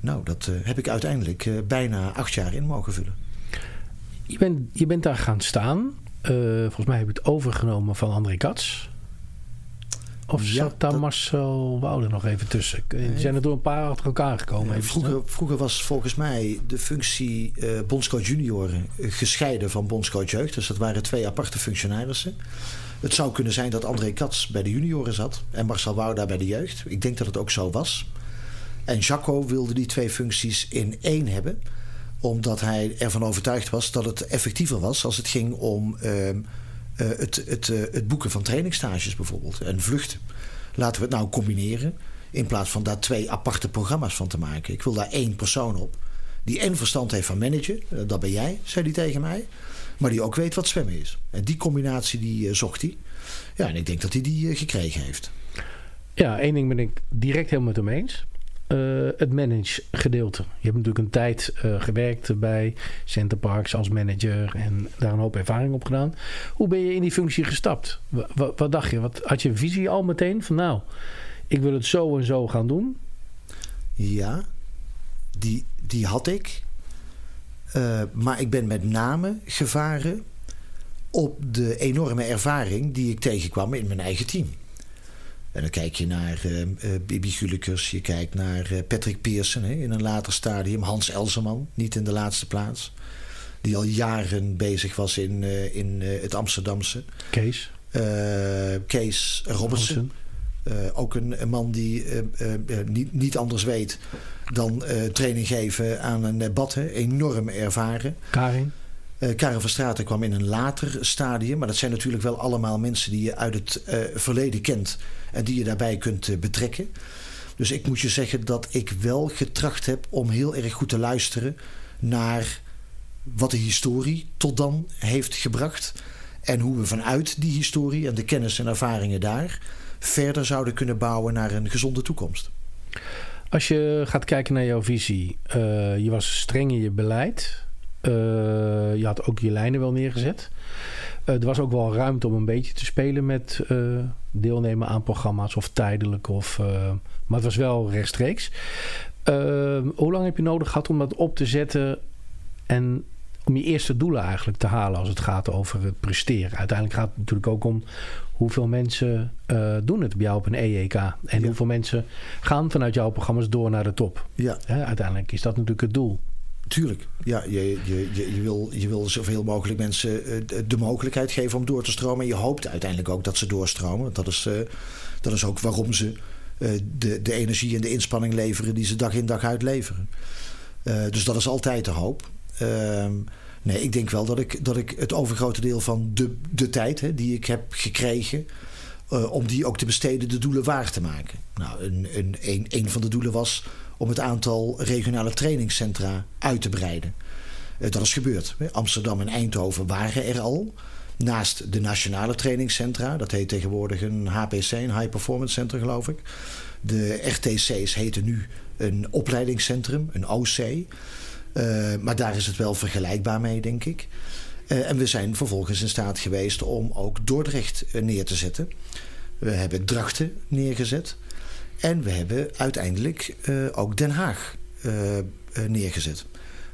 Nou, dat heb ik uiteindelijk bijna acht jaar in mogen vullen. Je bent, je bent daar gaan staan. volgens mij heb je het overgenomen van André Katz. Of ja, zat daar dat... Marcel Wouder nog even tussen? Die zijn er door een paar achter elkaar gekomen. Ja, vroeger, vroeger, was volgens mij de functie uh, bondscoach junioren gescheiden van bondscoach jeugd. Dus dat waren twee aparte functionarissen. Het zou kunnen zijn dat André Katz bij de junioren zat en Marcel Wouda bij de jeugd. Ik denk dat het ook zo was. En Jacco wilde die twee functies in één hebben omdat hij ervan overtuigd was dat het effectiever was als het ging om uh, uh, het, het, uh, het boeken van trainingstages bijvoorbeeld en vluchten. Laten we het nou combineren in plaats van daar twee aparte programma's van te maken. Ik wil daar één persoon op die en verstand heeft van managen, uh, dat ben jij, zei hij tegen mij. Maar die ook weet wat zwemmen is. En die combinatie die zocht hij. Ja, en ik denk dat hij die gekregen heeft. Ja, één ding ben ik direct helemaal met hem eens. Uh, het manage gedeelte. Je hebt natuurlijk een tijd uh, gewerkt bij Center Parks als manager en daar een hoop ervaring op gedaan. Hoe ben je in die functie gestapt? Wat, wat dacht je? Wat, had je een visie al meteen van nou, ik wil het zo en zo gaan doen? Ja, die, die had ik. Uh, maar ik ben met name gevaren op de enorme ervaring die ik tegenkwam in mijn eigen team. En dan kijk je naar uh, Bibi Gulikers, je kijkt naar uh, Patrick Pearson hè, in een later stadium. Hans Elseman, niet in de laatste plaats. Die al jaren bezig was in, in het Amsterdamse. Kees. Kees Robertson. Ook een, een, man die niet, niet anders weet dan training geven aan een bad. Hè. Enorm ervaren. Karin. Uh, Karen van Straten kwam in een later stadium. Maar dat zijn natuurlijk wel allemaal mensen die je uit het uh, verleden kent. En die je daarbij kunt uh, betrekken. Dus ik moet je zeggen dat ik wel getracht heb om heel erg goed te luisteren naar wat de historie tot dan heeft gebracht. En hoe we vanuit die historie en de kennis en ervaringen daar verder zouden kunnen bouwen naar een gezonde toekomst. Als je gaat kijken naar jouw visie, je was streng in je beleid. Uh, je had ook je lijnen wel neergezet. Uh, er was ook wel ruimte om een beetje te spelen met deelnemen aan programma's of tijdelijk. Of, maar het was wel rechtstreeks. hoe lang heb je nodig gehad om dat op te zetten en om je eerste doelen eigenlijk te halen als het gaat over het presteren? Uiteindelijk gaat het natuurlijk ook om hoeveel mensen doen het bij jou op een EEK. En ja. hoeveel mensen gaan vanuit jouw programma's door naar de top. Ja. uiteindelijk is dat natuurlijk het doel. Tuurlijk. Ja, je, je, je, je, wil, je wil zoveel mogelijk mensen de mogelijkheid geven om door te stromen. En je hoopt uiteindelijk ook dat ze doorstromen. Dat is, uh, dat is ook waarom ze uh, de, de energie en de inspanning leveren die ze dag in dag uit leveren. Dus dat is altijd de hoop. Ehm, nee, ik denk wel dat ik, dat ik het overgrote deel van de, de tijd hè, die ik heb gekregen. om die ook te besteden, de doelen waar te maken. Nou, een, een, een, een van de doelen was om het aantal regionale trainingscentra uit te breiden. Dat is gebeurd. Amsterdam en Eindhoven waren er al. Naast de nationale trainingscentra, dat heet tegenwoordig een HPC, een High Performance Center geloof ik. De RTC's heten nu een opleidingscentrum, een OC. Uh, maar daar is het wel vergelijkbaar mee, denk ik. Uh, en we zijn vervolgens in staat geweest om ook Dordrecht neer te zetten. We hebben Drachten neergezet. En we hebben uiteindelijk ook Den Haag neergezet.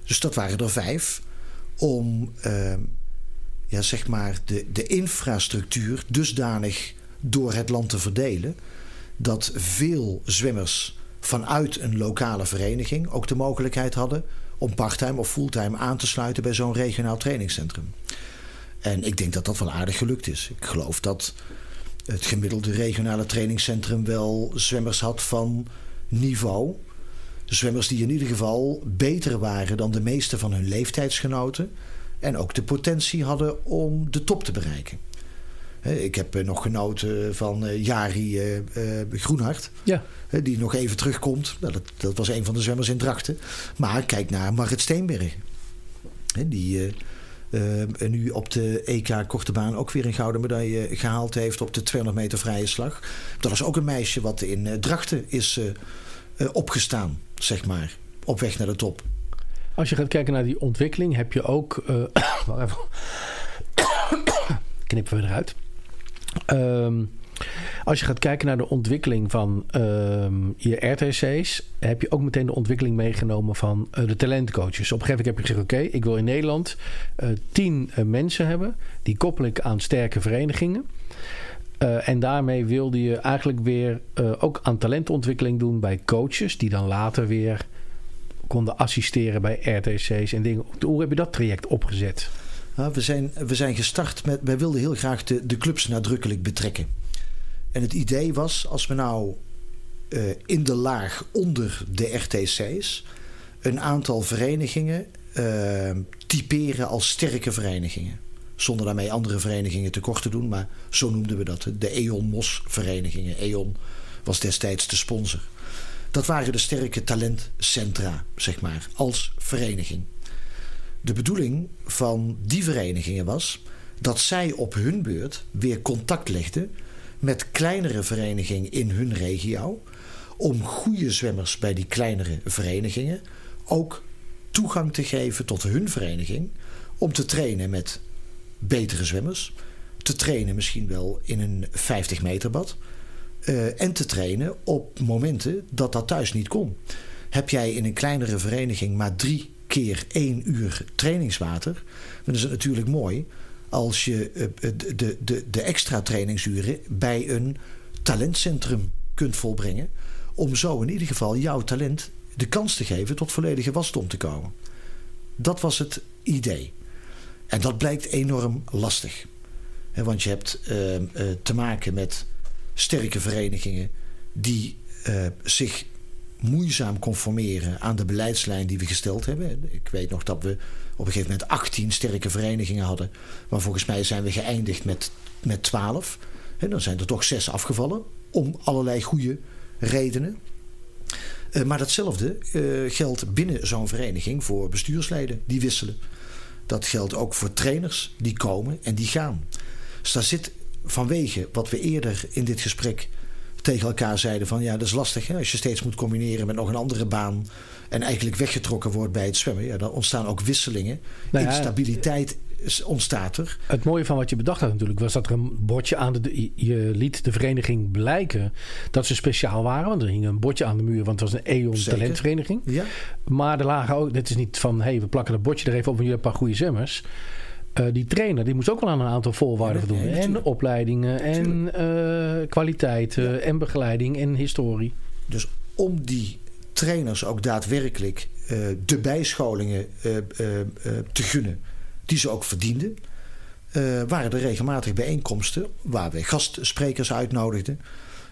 Dus dat waren er vijf. Om ja, zeg maar de, de infrastructuur dusdanig door het land te verdelen. Dat veel zwemmers vanuit een lokale vereniging ook de mogelijkheid hadden om parttime of fulltime aan te sluiten bij zo'n regionaal trainingscentrum. En ik denk dat dat wel aardig gelukt is. Ik geloof dat het gemiddelde regionale trainingscentrum wel zwemmers had van niveau. Zwemmers die in ieder geval beter waren dan de meeste van hun leeftijdsgenoten. En ook de potentie hadden om de top te bereiken. Ik heb nog genoten van Jari Groenhart. Ja. Die nog even terugkomt. Nou, dat, dat was een van de zwemmers in Drachten. Maar kijk naar Marit Steenberg. Die uh, nu op de EK Korte Baan ook weer een gouden medaille gehaald heeft op de 200 meter vrije slag. Dat is ook een meisje wat in Drachten is uh, opgestaan, zeg maar. Op weg naar de top. Als je gaat kijken naar die ontwikkeling, heb je ook. Even. Knippen we eruit. Um, als je gaat kijken naar de ontwikkeling van uh, je RTC's, heb je ook meteen de ontwikkeling meegenomen van uh, de talentcoaches. Op een gegeven moment heb je gezegd: Oké, ik wil in Nederland uh, tien mensen hebben. Die koppel ik aan sterke verenigingen. en daarmee wilde je eigenlijk weer ook aan talentontwikkeling doen bij coaches, die dan later weer konden assisteren bij RTC's en dingen. Hoe heb je dat traject opgezet? We, zijn, we zijn gestart met. Wij wilden heel graag de, de clubs nadrukkelijk betrekken. En het idee was, als we nou uh, in de laag onder de RTC's een aantal verenigingen uh, typeren als sterke verenigingen. Zonder daarmee andere verenigingen tekort te doen, maar zo noemden we dat. De E.ON Mos verenigingen. E.ON was destijds de sponsor. Dat waren de sterke talentcentra, zeg maar, als vereniging. De bedoeling van die verenigingen was dat zij op hun beurt weer contact legden met kleinere verenigingen in hun regio. Om goede zwemmers bij die kleinere verenigingen ook toegang te geven tot hun vereniging. Om te trainen met betere zwemmers. Te trainen misschien wel in een 50 meter bad. Uh, en te trainen op momenten dat dat thuis niet kon. Heb jij in een kleinere vereniging maar drie keer één uur trainingswater, dan is het natuurlijk mooi als je uh, de, de, de extra trainingsuren bij een talentcentrum kunt volbrengen. Om zo in ieder geval jouw talent de kans te geven tot volledige wasdom te komen. Dat was het idee. En dat blijkt enorm lastig. want je hebt uh, uh, te maken met sterke verenigingen die zich moeizaam conformeren aan de beleidslijn die we gesteld hebben. Ik weet nog dat we op een gegeven moment 18 sterke verenigingen hadden. Maar volgens mij zijn we geëindigd met, met 12. En dan zijn er toch zes afgevallen. Om allerlei goede redenen. Uh, maar datzelfde uh, geldt binnen zo'n vereniging voor bestuursleden die wisselen. Dat geldt ook voor trainers die komen en die gaan. Dus daar zit vanwege wat we eerder in dit gesprek tegen elkaar zeiden van ja, dat is lastig hè? als je steeds moet combineren met nog een andere baan en eigenlijk weggetrokken wordt bij het zwemmen. Ja, dan ontstaan ook wisselingen. Nou ja, Instabiliteit ontstaat er. Het mooie van wat je bedacht had natuurlijk was dat er een bordje aan de. Je liet de vereniging blijken dat ze speciaal waren. Want er hing een bordje aan de muur, want het was een EON talentvereniging. Ja. Maar er lagen ook. Het is niet van hé, hey, we plakken het bordje er even op en jullie hebben een paar goede zwemmers. Uh, die trainer die moest ook wel aan een aantal voorwaarden voldoen. Ja, en opleidingen en uh, kwaliteiten ja. en begeleiding en historie. Dus om die trainers ook daadwerkelijk uh, de bijscholingen te gunnen die ze ook verdienden, waren er regelmatig bijeenkomsten waar we gastsprekers uitnodigden.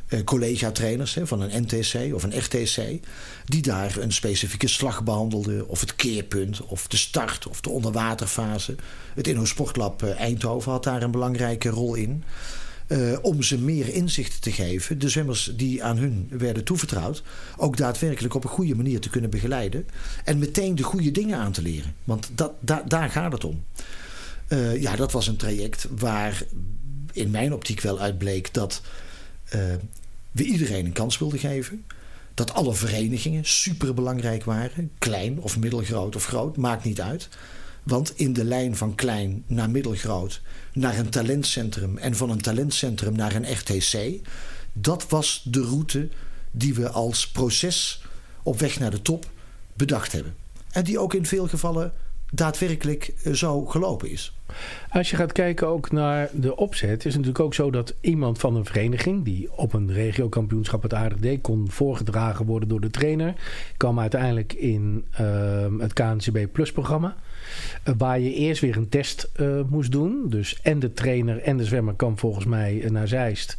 Uh, collega-trainers van een NTC of een RTC, die daar een specifieke slag behandelden, of het keerpunt, of de start, of de onderwaterfase. Het Inno Sportlab Eindhoven had daar een belangrijke rol in. Uh, om ze meer inzicht te geven, de zwemmers die aan hun werden toevertrouwd, ook daadwerkelijk op een goede manier te kunnen begeleiden. En meteen de goede dingen aan te leren. Want dat, da, daar gaat het om. Ja, dat was een traject waar in mijn optiek wel uitbleek dat we iedereen een kans wilden geven. Dat alle verenigingen super belangrijk waren. Klein of middelgroot of groot, maakt niet uit. Want in de lijn van klein naar middelgroot, naar een talentcentrum en van een talentcentrum naar een RTC, dat was de route die we als proces op weg naar de top bedacht hebben. En die ook in veel gevallen daadwerkelijk zo gelopen is. Als je gaat kijken ook naar de opzet, is het natuurlijk ook zo dat iemand van een vereniging die op een regiokampioenschap het aardig deed, kon voorgedragen worden door de trainer, kwam uiteindelijk in uh, het KNCB Plus programma. Uh, waar je eerst weer een test uh, moest doen. Dus en de trainer en de zwemmer kwam volgens mij naar Zeist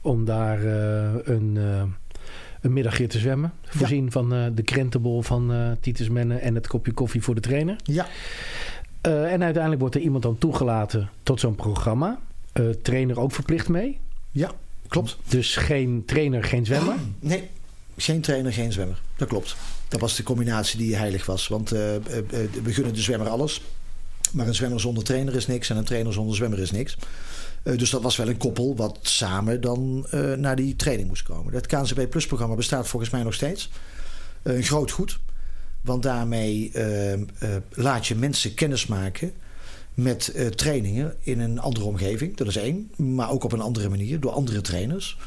om daar een een middagje te zwemmen. Voorzien ja. van uh, de krentenbol van uh, Titus Mennen en het kopje koffie voor de trainer. Ja. Uh, en uiteindelijk wordt er iemand dan toegelaten tot zo'n programma. trainer ook verplicht mee. Ja, klopt. Dus geen trainer, geen zwemmer? Nee, geen trainer, geen zwemmer. Dat klopt. Dat was de combinatie die heilig was. Want we gunnen de zwemmer alles. Maar een zwemmer zonder trainer is niks en een trainer zonder zwemmer is niks. Uh, dus dat was wel een koppel wat samen dan uh, naar die training moest komen. Het KNCB Plus programma bestaat volgens mij nog steeds. Uh, een groot goed. Want daarmee laat je mensen kennis maken met trainingen in een andere omgeving. Dat is één. Maar ook op een andere manier door andere trainers.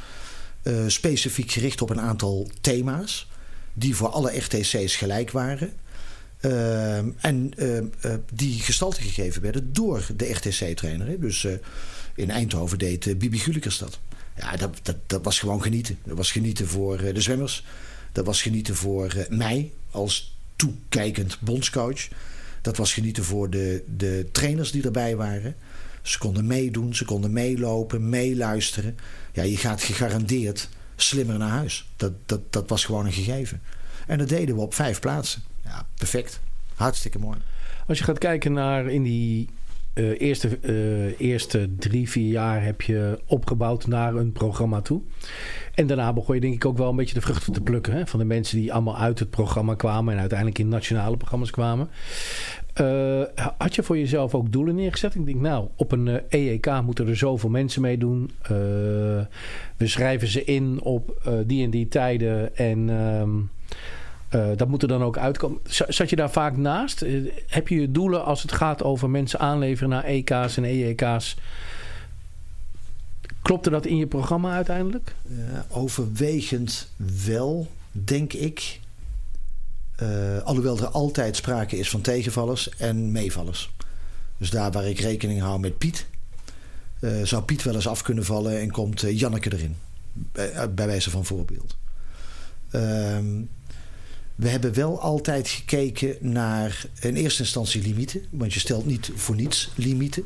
specifiek gericht op een aantal thema's. Die voor alle RTC's gelijk waren. en die gestalte gegeven werden door de RTC-trainer. Dus in Eindhoven deed uh, Bibi Gulikers dat. Ja, dat, dat, dat, was gewoon genieten. Dat was genieten voor uh, de zwemmers. Dat was genieten voor uh, mij als toekijkend bondscoach. Dat was genieten voor de, de trainers die erbij waren. Ze konden meedoen, ze konden meelopen, meeluisteren. Ja, je gaat gegarandeerd slimmer naar huis. Dat, dat, dat was gewoon een gegeven. En dat deden we op vijf plaatsen. Ja, perfect. Hartstikke mooi. Als je gaat kijken naar in die uh, eerste, uh, eerste drie, vier jaar heb je opgebouwd naar een programma toe. En daarna begon je denk ik ook wel een beetje de vruchten te plukken. Hè? Van de mensen die allemaal uit het programma kwamen. En uiteindelijk in nationale programma's kwamen. Uh, had je voor jezelf ook doelen neergezet? Ik denk, nou, op een EEK moeten er zoveel mensen meedoen. We schrijven ze in op die en die tijden. En ehm, dat moet er dan ook uitkomen. Zat je daar vaak naast? heb je je doelen als het gaat over mensen aanleveren naar EK's en EEK's? Klopte dat in je programma uiteindelijk? overwegend wel, denk ik. Alhoewel er altijd sprake is van tegenvallers en meevallers. Dus daar waar ik rekening hou met Piet, zou Piet wel eens af kunnen vallen en komt Janneke erin. Bij, bij, wijze van voorbeeld. Ehm, we hebben wel altijd gekeken naar in eerste instantie limieten. Want je stelt niet voor niets limieten.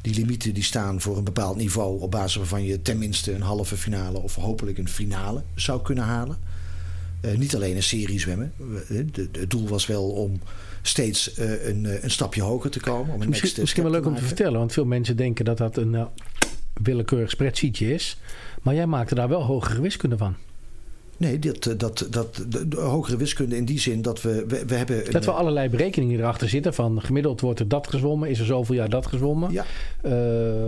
Die limieten die staan voor een bepaald niveau op basis waarvan je tenminste een halve finale of hopelijk een finale zou kunnen halen. Uh, niet alleen een serie zwemmen. Het doel was wel om steeds uh, een, een, stapje hoger te komen. Om een misschien misschien wel leuk om te vertellen, want veel mensen denken dat dat een uh, willekeurig spreadsheetje is. Maar jij maakte daar wel hogere wiskunde van. Nee, dat, dat, dat, de, hogere wiskunde in die zin dat we, we, we hebben... Dat we allerlei berekeningen erachter zitten. Van gemiddeld wordt er dat gezwommen. Is er zoveel jaar dat gezwommen. Ja. Uh,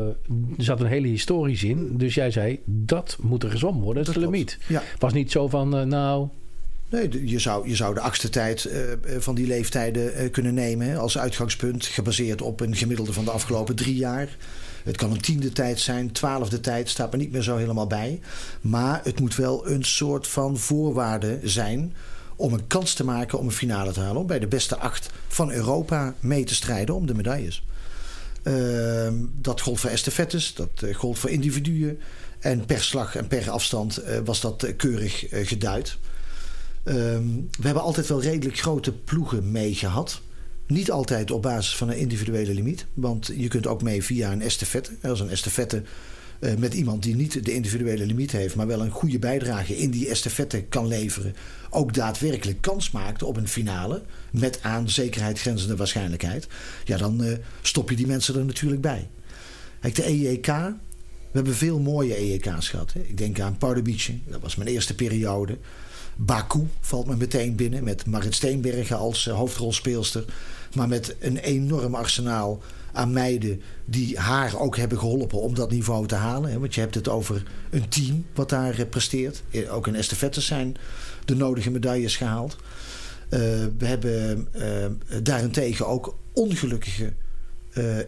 er zat een hele historie in. Dus jij zei, dat moet er gezwommen worden. Dat is de limiet. Ja. was niet zo van, uh, nou... Nee, je zou, je zou de achtste tijd uh, van die leeftijden uh, kunnen nemen als uitgangspunt, gebaseerd op een gemiddelde van de afgelopen drie jaar. Het kan een tiende tijd zijn, twaalfde tijd, staat er niet meer zo helemaal bij. Maar het moet wel een soort van voorwaarde zijn om een kans te maken om een finale te halen. Om bij de beste acht van Europa mee te strijden om de medailles. Uh, dat gold voor estafettes, dat uh, gold voor individuen. En per slag en per afstand uh, was dat keurig geduid. Um, we hebben altijd wel redelijk grote ploegen meegehad. Niet altijd op basis van een individuele limiet. Want je kunt ook mee via een estafette. Als een estafette uh, met iemand die niet de individuele limiet heeft... maar wel een goede bijdrage in die estafette kan leveren... ook daadwerkelijk kans maakt op een finale... met aan zekerheid grenzende waarschijnlijkheid... ja, dan uh, stop je die mensen er natuurlijk bij. Kijk, de EEK... We hebben veel mooie EEK's gehad. Hè. Ik denk aan Pardubice. Dat was mijn eerste periode. Baku valt me meteen binnen met Marit Steenbergen als uh, hoofdrolspeelster. Maar met een enorm arsenaal aan meiden die haar ook hebben geholpen om dat niveau te halen. Want je hebt het over een team wat daar uh, presteert. Ook in estafettes zijn de nodige medailles gehaald. Uh, we hebben daarentegen ook ongelukkige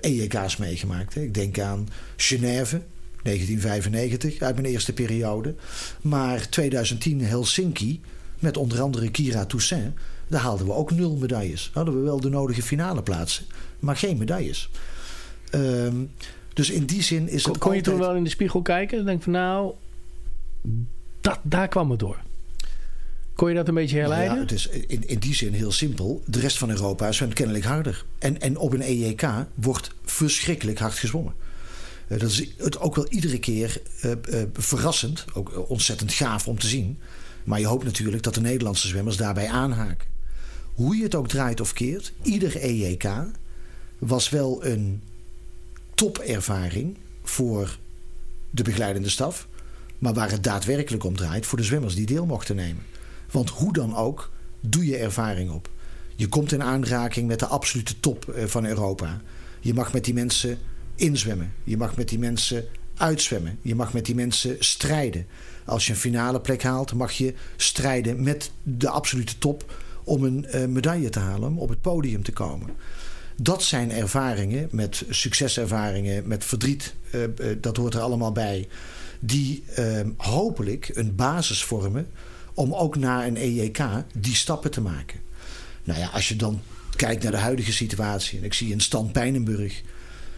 EEK's meegemaakt. Ik denk aan Genève, 1995 uit mijn eerste periode. Maar 2010 Helsinki met onder andere Kira Toussaint. Daar haalden we ook nul medailles. Hadden we wel de nodige finale plaatsen, maar geen medailles. Um, dus in die zin is kon, het Kon altijd... je toen wel in de spiegel kijken en denk van nou, dat, daar kwam het door. Kon je dat een beetje herleiden? Ja, het is in, in die zin heel simpel. De rest van Europa zwemt kennelijk harder. En, en op een EJK wordt verschrikkelijk hard gezwommen. Uh, dat is het ook wel iedere keer uh, uh, verrassend. Ook ontzettend gaaf om te zien. Maar je hoopt natuurlijk dat de Nederlandse zwemmers daarbij aanhaken. Hoe je het ook draait of keert, ieder EJK was wel een topervaring voor de begeleidende staf. Maar waar het daadwerkelijk om draait voor de zwemmers die deel mochten nemen. Want hoe dan ook, doe je ervaring op. Je komt in aanraking met de absolute top van Europa. Je mag met die mensen inzwemmen. Je mag met die mensen uitzwemmen. Je mag met die mensen strijden. Als je een finale plek haalt, mag je strijden met de absolute top om een uh, medaille te halen, om op het podium te komen. Dat zijn ervaringen met succeservaringen, met verdriet, uh, uh, dat hoort er allemaal bij, die hopelijk een basis vormen om ook na een EJK die stappen te maken. Nou ja, als je dan kijkt naar de huidige situatie, en ik zie een Stan Pijnenburg.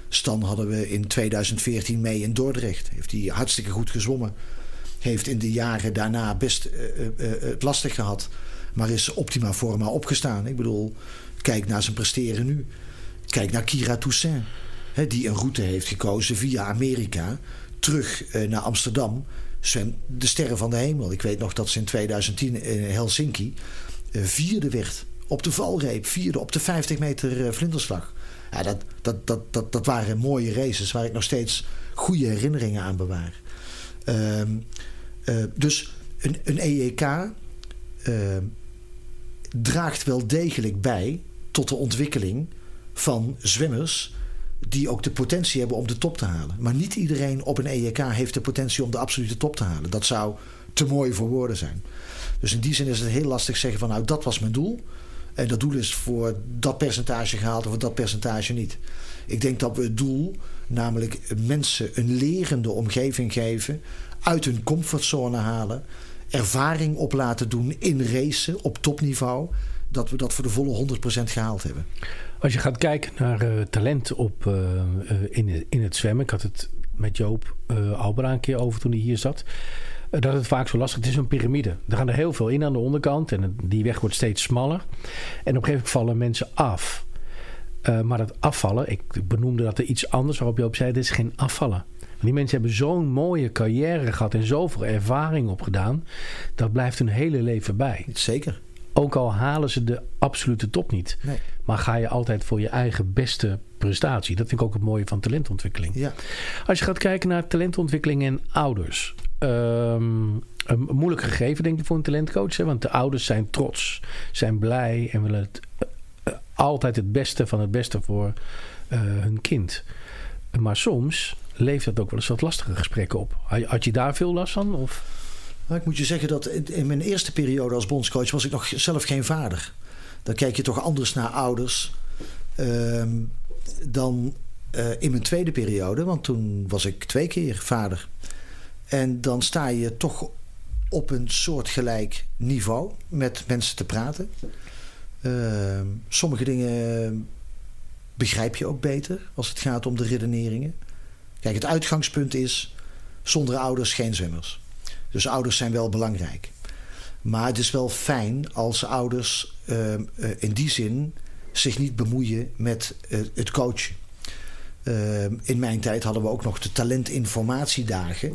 Stan hadden we in 2014 mee in Dordrecht. Heeft hij hartstikke goed gezwommen. Heeft in de jaren daarna best uh, uh, uh, het lastig gehad. Maar is optima forma opgestaan. Ik bedoel, kijk naar zijn presteren nu. Kijk naar Kira Toussaint. Hè, die een route heeft gekozen via Amerika. Terug naar Amsterdam. Zwemt de sterren van de hemel. Ik weet nog dat ze in 2010 in Helsinki vierde werd. Op de valreep. Vierde op de 50 meter vlinderslag. Ja, dat, dat, dat, dat, dat waren mooie races waar ik nog steeds goede herinneringen aan bewaar. Um, dus een, een EEK draagt wel degelijk bij tot de ontwikkeling van zwemmers die ook de potentie hebben om de top te halen. Maar niet iedereen op een EEK heeft de potentie om de absolute top te halen. Dat zou te mooi voor woorden zijn. Dus in die zin is het heel lastig zeggen van nou dat was mijn doel. En dat doel is voor dat percentage gehaald of voor dat percentage niet. Ik denk dat we het doel, namelijk mensen een lerende omgeving geven, uit hun comfortzone halen, ervaring op laten doen in racen op topniveau, dat we dat voor de volle 100% gehaald hebben. Als je gaat kijken naar uh, talent op, uh, in, in het zwemmen. Ik had het met Joop uh, Albera een keer over toen hij hier zat. Dat het vaak zo lastig is. Het is een piramide. Er gaan er heel veel in aan de onderkant. En die weg wordt steeds smaller. En op een gegeven moment vallen mensen af. maar dat afvallen, ik benoemde dat er iets anders waarop Joop zei: dit is geen afvallen. Die mensen hebben zo'n mooie carrière gehad en zoveel ervaring opgedaan. Dat blijft hun hele leven bij. Zeker. Ook al halen ze de absolute top niet. Nee. Maar ga je altijd voor je eigen beste prestatie. Dat vind ik ook het mooie van talentontwikkeling. Ja. Als je gaat kijken naar talentontwikkeling en ouders. Um, een moeilijk gegeven denk ik voor een talentcoach. Hè? Want de ouders zijn trots. Zijn blij en willen het, uh, altijd het beste van het beste voor uh, hun kind. Maar soms leeft dat ook wel eens wat lastige gesprekken op. Had je daar veel last van? Of? Nou, ik moet je zeggen dat in mijn eerste periode als bondscoach was ik nog zelf geen vader. Dan kijk je toch anders naar ouders uh, dan uh, in mijn tweede periode. Want toen was ik twee keer vader. En dan sta je toch op een soortgelijk niveau met mensen te praten. Uh, sommige dingen begrijp je ook beter als het gaat om de redeneringen. Kijk, het uitgangspunt is zonder ouders geen zwemmers. Dus ouders zijn wel belangrijk. Maar het is wel fijn als ouders uh, uh, in die zin zich niet bemoeien met uh, het coachen. in mijn tijd hadden we ook nog de talentinformatiedagen.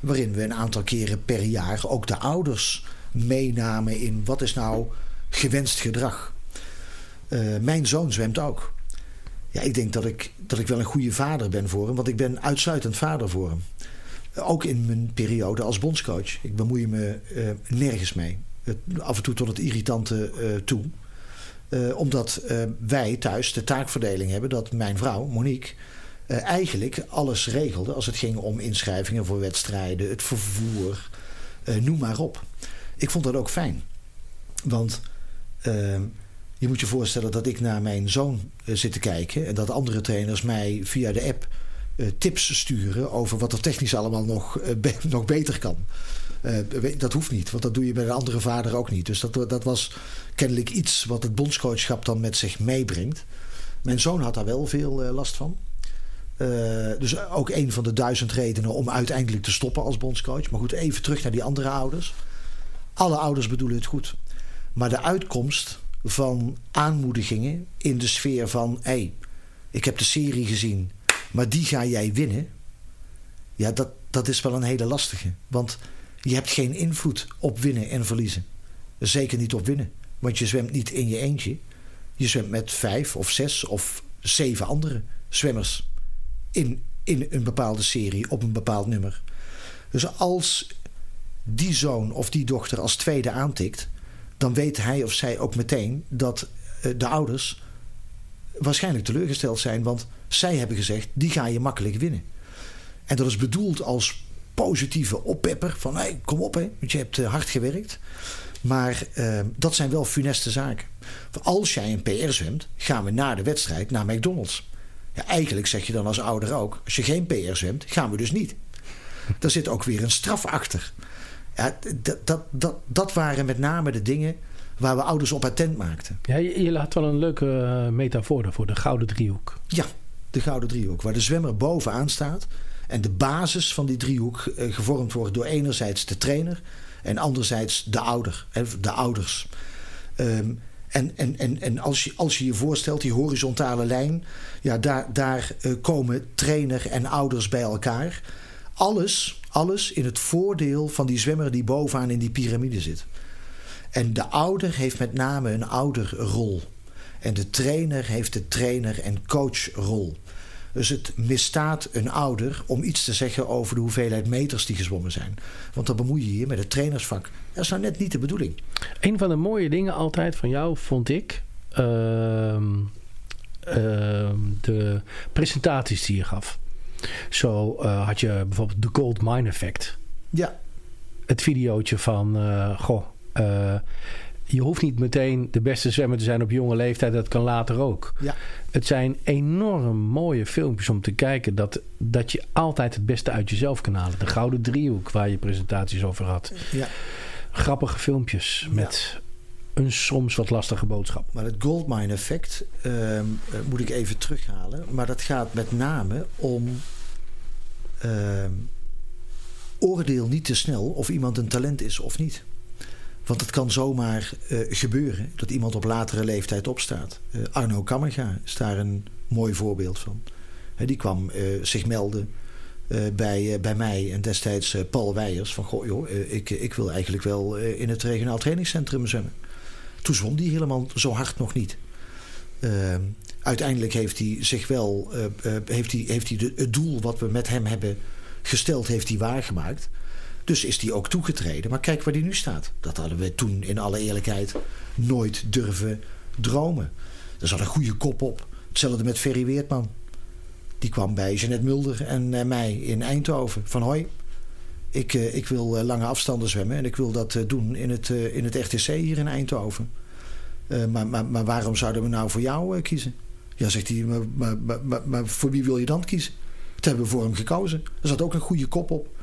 Waarin we een aantal keren per jaar ook de ouders meenamen in wat is nou gewenst gedrag. mijn zoon zwemt ook. Ja, ik denk dat ik, dat ik wel een goede vader ben voor hem. Want ik ben uitsluitend vader voor hem. Ook in mijn periode als bondscoach. Ik bemoei me uh, nergens mee. af en toe tot het irritante uh, toe. Omdat wij thuis de taakverdeling hebben dat mijn vrouw, Monique, eigenlijk alles regelde als het ging om inschrijvingen voor wedstrijden, het vervoer, noem maar op. Ik vond dat ook fijn. Want je moet je voorstellen dat ik naar mijn zoon zit te kijken en dat andere trainers mij via de app tips sturen over wat er technisch allemaal nog, nog beter kan. Dat hoeft niet, want dat doe je bij een andere vader ook niet. Dus dat, dat was kennelijk iets wat het bondscoachschap dan met zich meebrengt. Mijn zoon had daar wel veel last van. Dus ook een van de duizend redenen om uiteindelijk te stoppen als bondscoach. Maar goed, even terug naar die andere ouders. Alle ouders bedoelen het goed. Maar de uitkomst van aanmoedigingen in de sfeer van... hé, ik heb de serie gezien maar die ga jij winnen. Ja, dat, dat is wel een hele lastige. Want je hebt geen invloed op winnen en verliezen. Zeker niet op winnen. Want je zwemt niet in je eentje. Je zwemt met vijf of zes of zeven andere zwemmers. In, in een bepaalde serie op een bepaald nummer. Dus als die zoon of die dochter als tweede aantikt. dan weet hij of zij ook meteen dat eh, de ouders waarschijnlijk teleurgesteld zijn. Want zij hebben gezegd, die ga je makkelijk winnen. En dat is bedoeld als positieve oppepper. Van hey, kom op, hè, want je hebt uh, hard gewerkt. Maar uh, dat zijn wel funeste zaken. Als jij een PR zwemt, gaan we na de wedstrijd naar McDonald's. Ja, eigenlijk zeg je dan als ouder ook: als je geen PR zwemt, gaan we dus niet. Daar zit ook weer een straf achter. Ja, dat, dat, dat, dat waren met name de dingen waar we ouders op attent maakten. Ja, je, je had wel een leuke uh, metafoor voor de gouden driehoek. Ja, de gouden driehoek, waar de zwemmer bovenaan staat. En de basis van die driehoek uh, gevormd wordt door enerzijds de trainer en anderzijds de ouder, de ouders. Um, en, en, en, en als, je, als je je voorstelt, die horizontale lijn, ja, daar, daar uh, komen trainer en ouders bij elkaar. Alles, alles in het voordeel van die zwemmer die bovenaan in die piramide zit. En de ouder heeft met name een ouderrol. En de trainer heeft de trainer- en coachrol. Dus het misstaat een ouder om iets te zeggen over de hoeveelheid meters die gezwommen zijn. Want dan bemoei je je met het trainersvak. Dat is nou net niet de bedoeling. Een van de mooie dingen altijd van jou vond ik. ehm, ehm, de presentaties die je gaf. Zo eh, had je bijvoorbeeld de Gold Mine Effect. Ja. Het videootje van, eh, goh, eh, je hoeft niet meteen de beste zwemmer te zijn op jonge leeftijd. Dat kan later ook. Ja. Het zijn enorm mooie filmpjes om te kijken. Dat, dat je altijd het beste uit jezelf kan halen. De Gouden Driehoek waar je presentaties over had. Ja. Grappige filmpjes met een soms wat lastige boodschap. Maar het goldmine effect ehm, eh, moet ik even terughalen. Maar dat gaat met name om ehm, oordeel niet te snel of iemand een talent is of niet. Want het kan zomaar eh, gebeuren dat iemand op latere leeftijd opstaat. Eh, Arno Kammerga is daar een mooi voorbeeld van. Die kwam eh, zich melden bij, bij mij en destijds Paul Weijers. Van goh joh, ik, ik wil eigenlijk wel in het regionaal trainingscentrum zwemmen. Toen zwom die helemaal zo hard nog niet. Ehm, uiteindelijk heeft hij zich wel, heeft hij, heeft hij het doel wat we met hem hebben gesteld, heeft hij waargemaakt. Dus is hij ook toegetreden. Maar kijk waar hij nu staat. Dat hadden we toen in alle eerlijkheid nooit durven dromen. Er zat een goede kop op. Hetzelfde met Ferry Weertman. Die kwam bij Jeanette Mulder en eh, mij in Eindhoven. Van hoi, ik, eh, ik wil eh, lange afstanden zwemmen. En ik wil dat doen in het, in het RTC hier in Eindhoven. Maar, maar, maar waarom zouden we nou voor jou kiezen? Ja, zegt hij, maar, maar, maar, maar voor wie wil je dan kiezen? Dat hebben we voor hem gekozen. Er zat ook een goede kop op.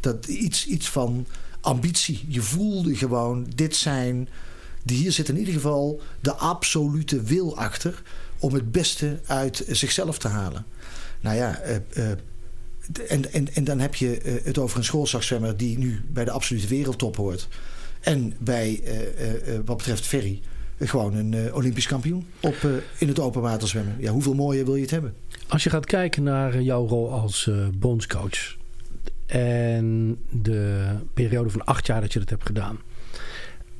Dat iets, iets van ambitie. Je voelde gewoon, dit zijn... Hier zit in ieder geval de absolute wil achter... om het beste uit zichzelf te halen. Nou ja, eh, eh, en, en, en dan heb je eh, het over een schoolzagzwemmer... die nu bij de absolute wereldtop hoort. En bij, wat betreft Ferry... gewoon een Olympisch kampioen op, in het open water zwemmen. Ja, hoeveel mooier wil je het hebben? Als je gaat kijken naar jouw rol als bondscoach en de periode van acht jaar dat je dat hebt gedaan.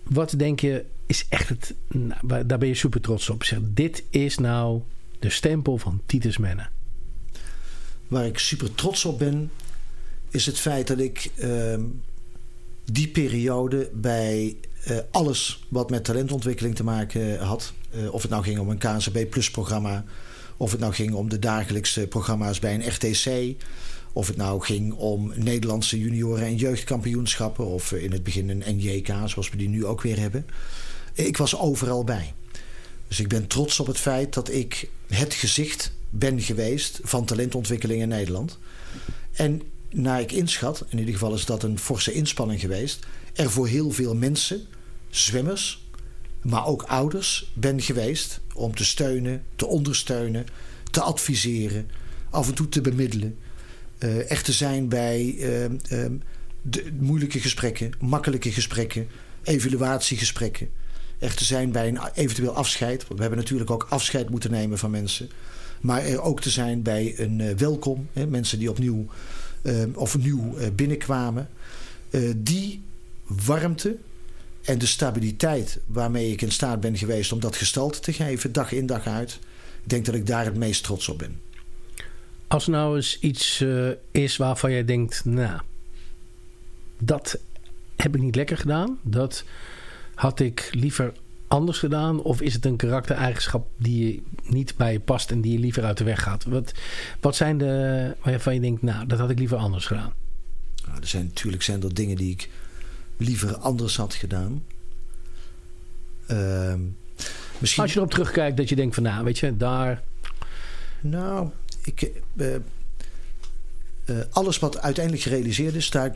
Wat denk je is echt het, nou, daar ben je super trots op. Zeg, dit is nou de stempel van Titus Menne. Waar ik super trots op ben, is het feit dat ik ehm, die periode bij eh, alles wat met talentontwikkeling te maken had, eh, of het nou ging om een KNCB Plus programma, of het nou ging om de dagelijkse programma's bij een RTC, of het nou ging om Nederlandse junioren- en jeugdkampioenschappen, of eh, in het begin een NJK, zoals we die nu ook weer hebben. Ik was overal bij. Dus ik ben trots op het feit dat ik het gezicht ben geweest van talentontwikkeling in Nederland. En naar ik inschat, in ieder geval is dat een forse inspanning geweest, er voor heel veel mensen, zwemmers, maar ook ouders ben geweest om te steunen, te ondersteunen, te adviseren, af en toe te bemiddelen. Eh, echt te zijn bij ehm, ehm, de moeilijke gesprekken, makkelijke gesprekken, evaluatiegesprekken. Echt te zijn bij een eventueel afscheid. We hebben natuurlijk ook afscheid moeten nemen van mensen. Maar er ook te zijn bij een eh, welkom. Hè, mensen die opnieuw eh, of nieuw eh, binnenkwamen. Die warmte en de stabiliteit waarmee ik in staat ben geweest om dat gestalte te geven, dag in dag uit. Ik denk dat ik daar het meest trots op ben. Als nou eens iets eh, is waarvan jij denkt, nou, dat heb ik niet lekker gedaan. Dat had ik liever anders gedaan. Of is het een karaktereigenschap die niet bij je past en die je liever uit de weg gaat? Wat, wat zijn de waarvan je denkt, nou, dat had ik liever anders gedaan? Nou, er zijn natuurlijk zijn er dingen die ik liever anders had gedaan. Ehm, misschien... Als je erop terugkijkt dat je denkt van, nou, weet je, daar... Nou, ik, eh, eh, alles wat uiteindelijk gerealiseerd is, sta ik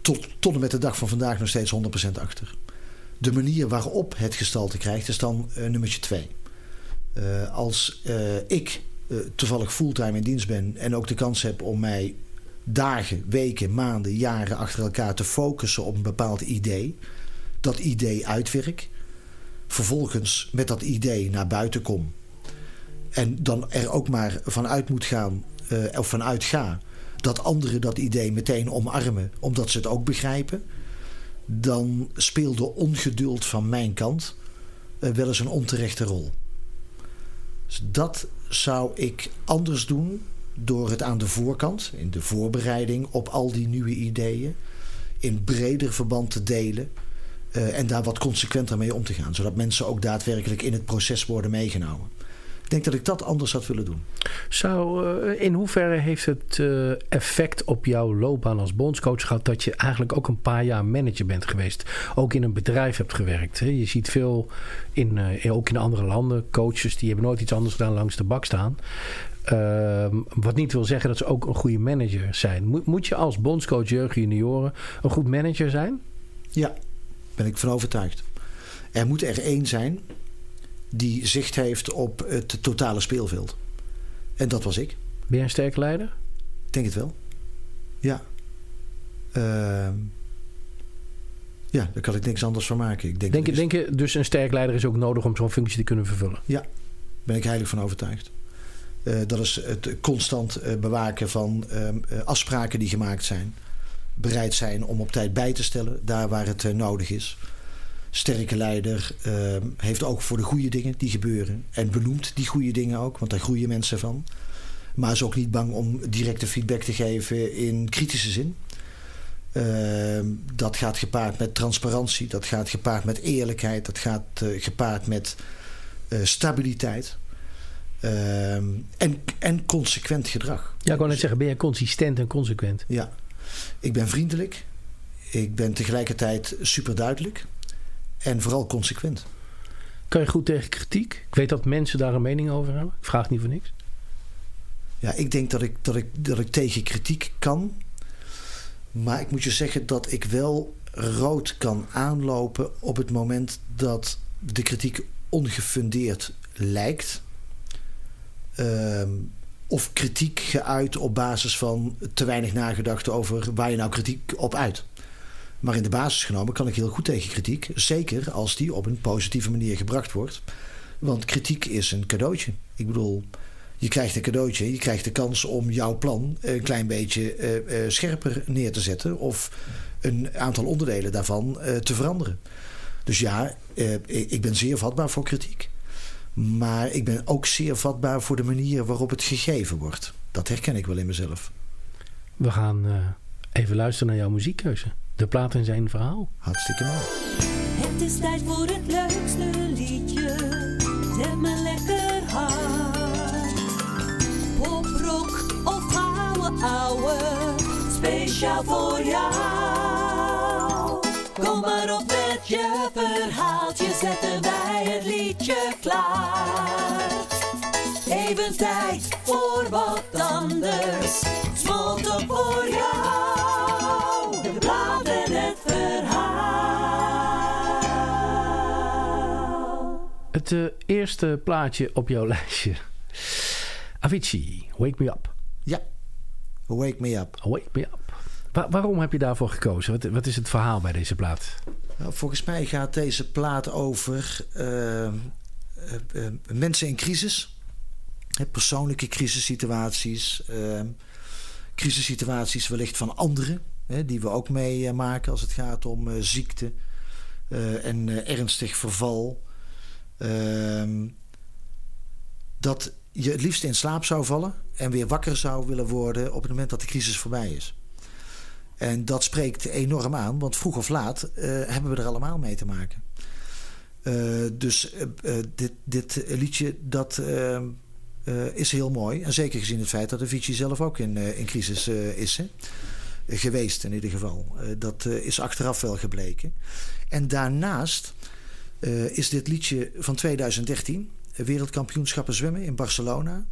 tot, tot en met de dag van vandaag nog steeds 100% achter. De manier waarop het gestalte krijgt is dan uh, nummertje twee. Uh, als ik toevallig fulltime in dienst ben en ook de kans heb om mij dagen, weken, maanden, jaren achter elkaar te focussen op een bepaald idee, dat idee uitwerk, vervolgens met dat idee naar buiten kom en dan er ook maar vanuit moet gaan, uh, of vanuit ga, dat anderen dat idee meteen omarmen, omdat ze het ook begrijpen, dan speelde ongeduld van mijn kant uh, wel eens een onterechte rol. Dus dat zou ik anders doen door het aan de voorkant, in de voorbereiding op al die nieuwe ideeën, in breder verband te delen. eh, en daar wat consequenter mee om te gaan. Zodat mensen ook daadwerkelijk in het proces worden meegenomen. Ik denk dat ik dat anders had willen doen. Zou, eh, in hoeverre heeft het eh, effect op jouw loopbaan als bondscoach gehad dat je eigenlijk ook een paar jaar manager bent geweest? Ook in een bedrijf hebt gewerkt. Hè? Je ziet veel, in, eh, ook in andere landen, coaches die hebben nooit iets anders gedaan langs de bak staan. Ehm, wat niet wil zeggen dat ze ook een goede manager zijn. Moet, moet je als bondscoach jeugd junioren een goed manager zijn? Ja, ben ik van overtuigd. Er moet er één zijn die zicht heeft op het totale speelveld. En dat was ik. Ben je een sterke leider? Ik denk het wel. Ja. Ehm, ja, daar kan ik niks anders van maken. Ik denk, Denk, je, is- denk je dus een sterk leider is ook nodig om zo'n functie te kunnen vervullen? Ja, ben ik heilig van overtuigd. Eh, dat is het constant eh, bewaken van ehm, eh, afspraken die gemaakt zijn. Bereid zijn om op tijd bij te stellen, daar waar het nodig is. Sterke leider ehm, heeft ook voor de goede dingen die gebeuren. En benoemt die goede dingen ook, want daar groeien mensen van. Maar is ook niet bang om directe feedback te geven in kritische zin. Ehm, dat gaat gepaard met transparantie, dat gaat gepaard met eerlijkheid, dat gaat eh, gepaard met eh, stabiliteit. Ehm, en, en consequent gedrag. Ja, ik wou net zeggen, ben jij consistent en consequent? Ja, ik ben vriendelijk. Ik ben tegelijkertijd super duidelijk. En vooral consequent. Kan je goed tegen kritiek? Ik weet dat mensen daar een mening over hebben. Ik vraag niet voor niks. Ja, ik denk dat ik, dat ik, dat ik tegen kritiek kan. Maar ik moet je zeggen dat ik wel rood kan aanlopen op het moment dat de kritiek ongefundeerd lijkt. Ehm, of kritiek geuit op basis van te weinig nagedacht over waar je nou kritiek op uit. Maar in de basis genomen kan ik heel goed tegen kritiek. Zeker als die op een positieve manier gebracht wordt. Want kritiek is een cadeautje. Ik bedoel, je krijgt een cadeautje. Je krijgt de kans om jouw plan een klein beetje eh, eh, scherper neer te zetten. Of een aantal onderdelen daarvan eh, te veranderen. Dus ja, ik ben zeer vatbaar voor kritiek. Maar ik ben ook zeer vatbaar voor de manier waarop het gegeven wordt. Dat herken ik wel in mezelf. We gaan even luisteren naar jouw muziekkeuze. De plaat en zijn verhaal. Hartstikke mooi. Het is tijd voor het leukste liedje. Zet me lekker hard. Poprock of gouden ouwe. Speciaal voor jou. Kom maar op met je verhaaltje. Zetten wij het liedje klaar. Even tijd voor wat anders. Smolten voor jou. Het eerste plaatje op jouw lijstje. Avicii, Wake Me Up. Ja, Wake Me Up. Wake Me Up. Wa- waarom heb je daarvoor gekozen? Wat, wat is het verhaal bij deze plaat? Nou, volgens mij gaat deze plaat over eh, eh, eh, mensen in crisis. Hè, persoonlijke crisissituaties. eh, crisissituaties wellicht van anderen. Hè, die we ook meemaken als het gaat om ziekte. en ernstig verval. Ehm, dat je het liefst in slaap zou vallen. En weer wakker zou willen worden op het moment dat de crisis voorbij is. En dat spreekt enorm aan, want vroeg of laat eh, hebben we er allemaal mee te maken. Eh, dus eh, dit, dit liedje, dat eh, eh, is heel mooi. En zeker gezien het feit dat Avicii zelf ook in, in crisis is. Hè? Geweest in ieder geval. Dat is achteraf wel gebleken. En daarnaast eh, is dit liedje van 2013... Wereldkampioenschappen zwemmen in Barcelona...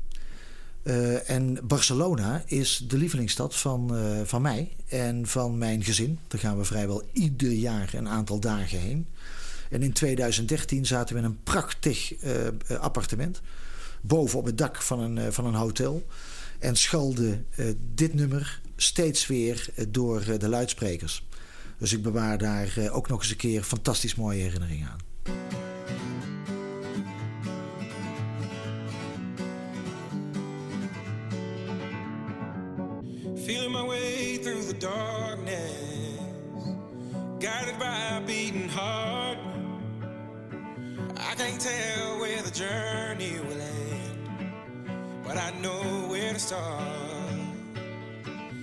Uh, en Barcelona is de lievelingsstad van, uh, van mij en van mijn gezin. Daar gaan we vrijwel ieder jaar een aantal dagen heen. En in 2013 zaten we in een prachtig appartement. Boven op het dak van een, van een hotel. En schalde dit nummer steeds weer door de luidsprekers. Dus ik bewaar daar ook nog eens een keer fantastisch mooie herinneringen aan. Feeling my way through the darkness, guided by a beating heart. I can't tell where the journey will end, but I know where to start.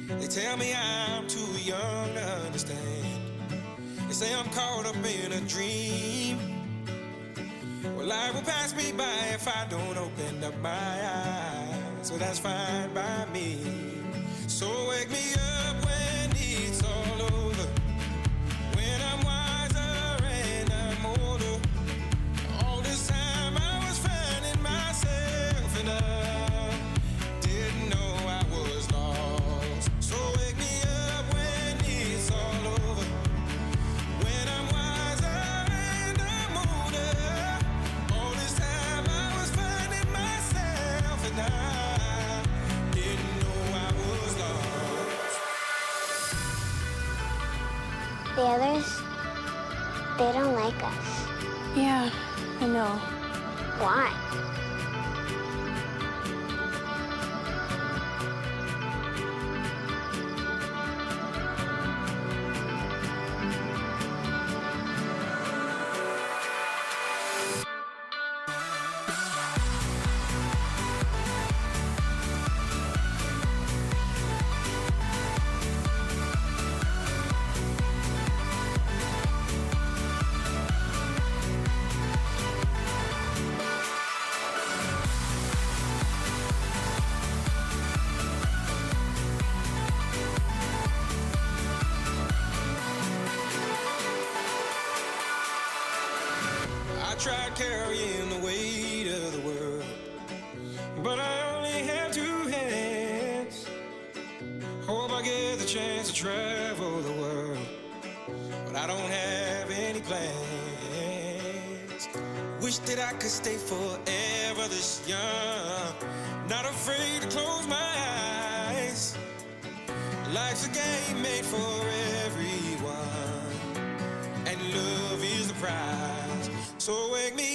They tell me I'm too young to understand say I'm caught up in a dream. Well, life will pass me by if I don't open up my eyes. So that's fine by me. So wake me up. The others, they don't like us. Yeah, I know. Why? surprise. So wake me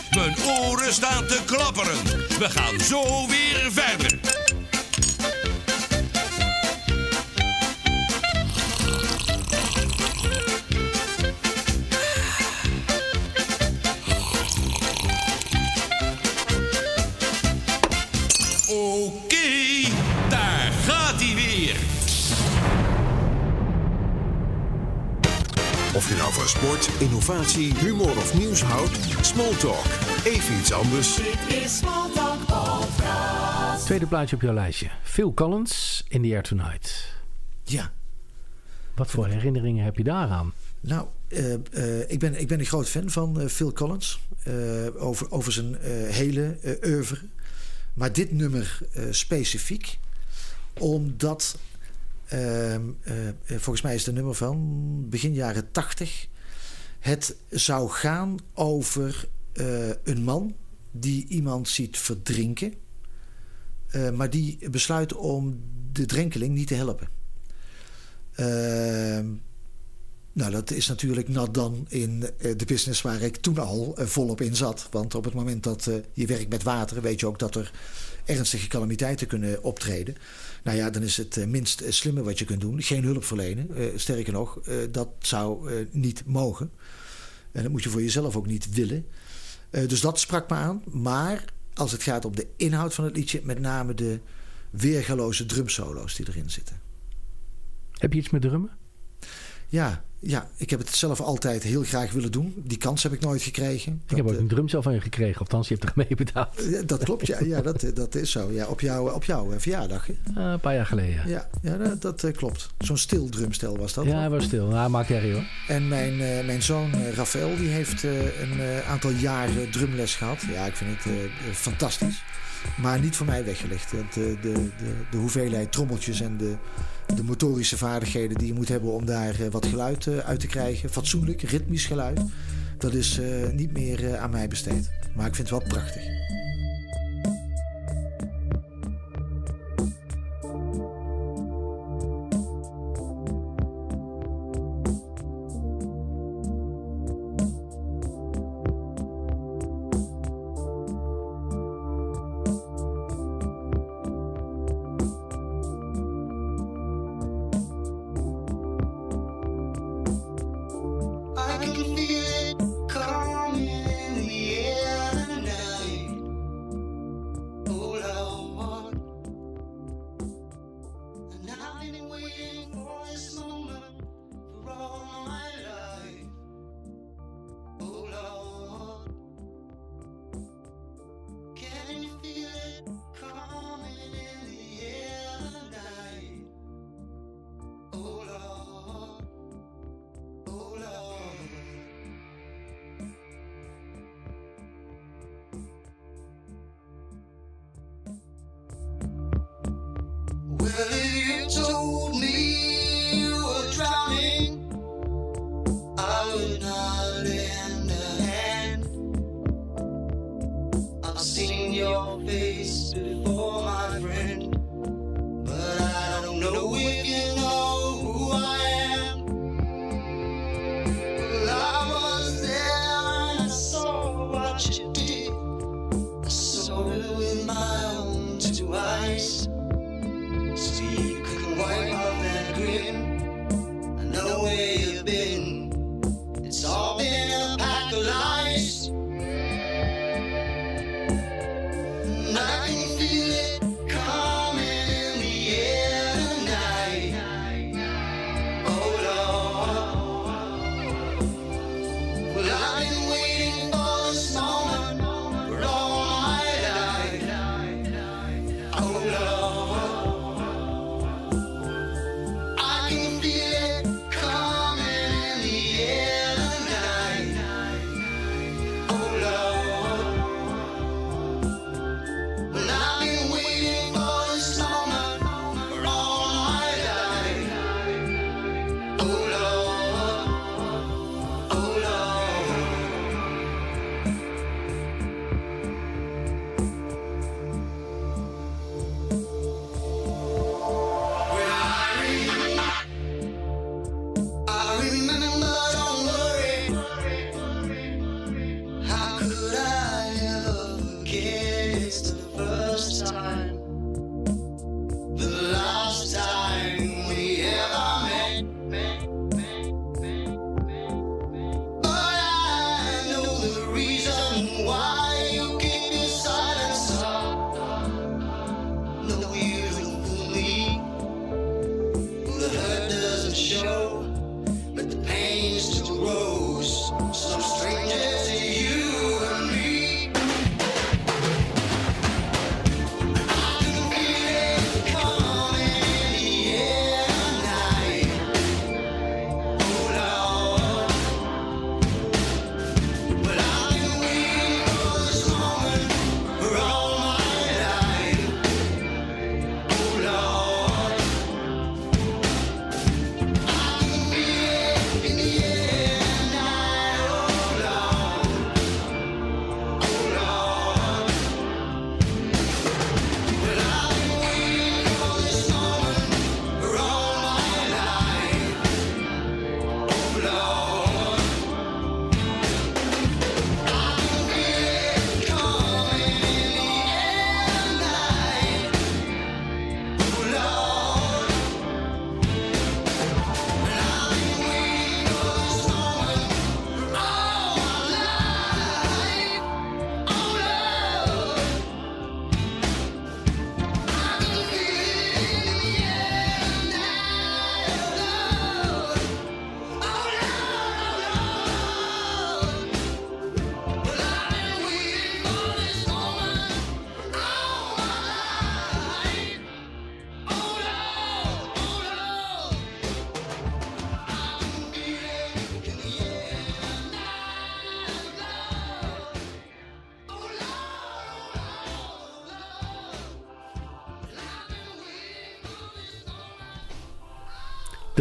Mijn oren staan te klapperen. We gaan zo weer verder. Oké, daar gaat hij Of je nou van sport, innovatie, humor of nieuws houdt... Smalltalk. Even iets anders. Dit is Smalltalk Podcast. Tweede plaatje op jouw lijstje. Phil Collins, In The Air Tonight. Ja. Wat voor herinneringen heb je daaraan? Nou, eh, eh, ik, ben, ik ben een groot fan van uh, Phil Collins. over, over zijn hele oeuvre. Maar dit nummer specifiek. Omdat... Ehm, volgens mij is het nummer van begin jaren 80. Het zou gaan over eh, een man die iemand ziet verdrinken. eh, maar die besluit om de drenkeling niet te helpen. Ehm, nou, dat is natuurlijk nat dan in eh, de business waar ik toen al volop in zat. Want op het moment dat je werkt met water, weet je ook dat er ernstige calamiteiten kunnen optreden. Nou ja, dan is het eh, minst eh, slimme wat je kunt doen. Geen hulp verlenen. Eh, sterker nog, dat zou niet mogen. En dat moet je voor jezelf ook niet willen. Dus dat sprak me aan. Maar als het gaat om de inhoud van het liedje, met name de weergaloze drumsolo's die erin zitten. Heb je iets met drummen? Ja, ja, ik heb het zelf altijd heel graag willen doen. Die kans heb ik nooit gekregen. Ik heb ook een drumstel van je gekregen. Althans, je hebt er mee betaald. Ja, dat klopt, ja, ja dat, dat is zo. Ja, op, jou, op jouw eh, verjaardag. Eh, een paar jaar geleden. Ja, ja dat, dat eh, klopt. Zo'n stil drumstel was dat. Ja, hij was stil. Nou, maakt herrie hoor. En mijn, eh, mijn zoon eh, Rafael die heeft eh, een eh, aantal jaren drumles gehad. Ja, ik vind het eh, eh, fantastisch. Maar niet voor mij weggelegd. Eh, de, de, de hoeveelheid trommeltjes en de, de motorische vaardigheden die je moet hebben om daar eh, wat geluid eh, uit te krijgen. Fatsoenlijk, ritmisch geluid. Dat is eh, niet meer aan mij besteed. Maar ik vind het wel prachtig.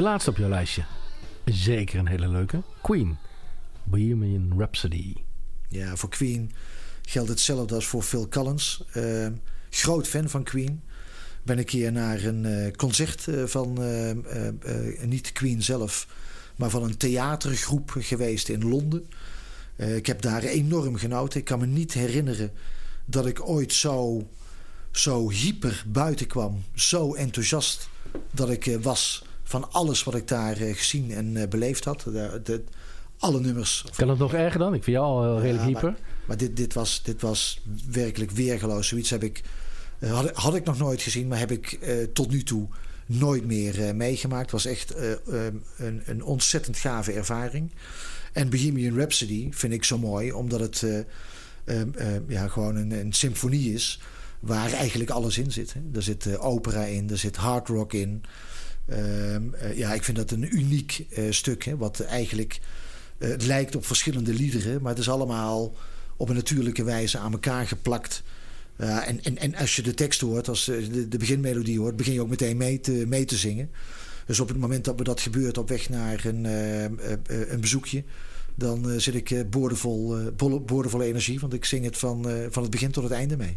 De laatste op jouw lijstje. Zeker een hele leuke. Queen. Bohemian Rhapsody. Ja, voor Queen geldt hetzelfde als voor Phil Collins. Uh, groot fan van Queen. Ben een keer naar een uh, concert uh, van, uh, niet Queen zelf, maar van een theatergroep geweest in Londen. ik heb daar enorm genoten. Ik kan me niet herinneren dat ik ooit zo, zo hyper buiten kwam. Zo enthousiast dat ik was van alles wat ik daar gezien en beleefd had. De, de, alle nummers. Kan het nog erger dan? Ik vind jou al redelijk ja, hyper. Maar, maar, dit, dit, was, dit was werkelijk weergeloos. Zoiets heb ik, had, had, ik nog nooit gezien, maar heb ik uh, tot nu toe nooit meer uh, meegemaakt. Het was echt um, een, een, ontzettend gave ervaring. En Bohemian Rhapsody vind ik zo mooi, omdat het um, ja, gewoon een, een, symfonie is. Waar eigenlijk alles in zit. Hè. Er zit opera in, er zit hard rock in. Um, ja, ik vind dat een uniek stuk. Hè, wat eigenlijk uh, het lijkt op verschillende liederen, maar het is allemaal op een natuurlijke wijze aan elkaar geplakt. En, en, en als je de tekst hoort, als de, de beginmelodie hoort, begin je ook meteen mee te, mee te zingen. Dus op het moment dat me dat gebeurt op weg naar een, uh, een bezoekje, dan zit ik boordevol, boordevol energie, want ik zing het van, van het begin tot het einde mee.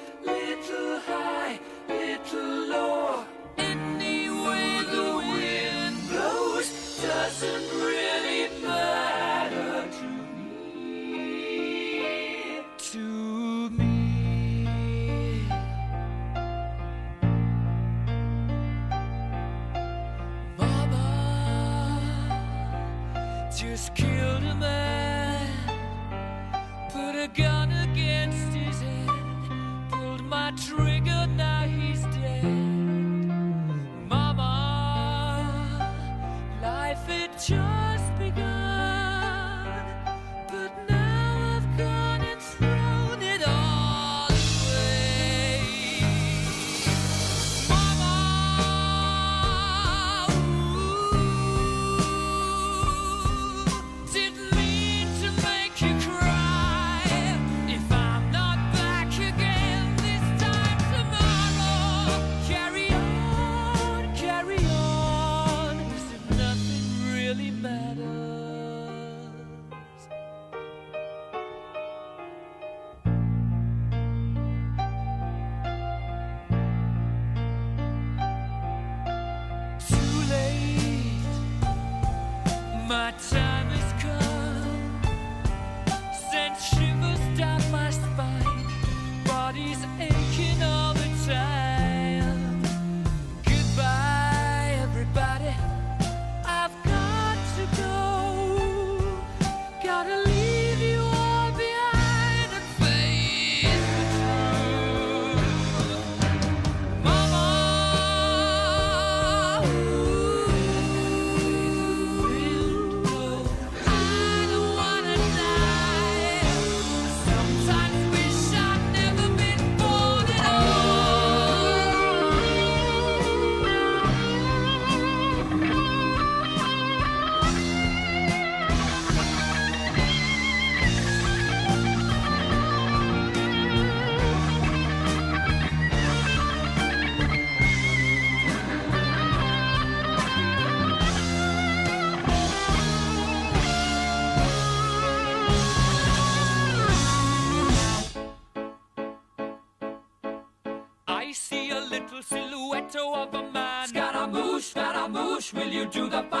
little high, little low. Any way the wind blows doesn't really matter to me. To me. Mama just killed a man, put a gun trick. Will you do the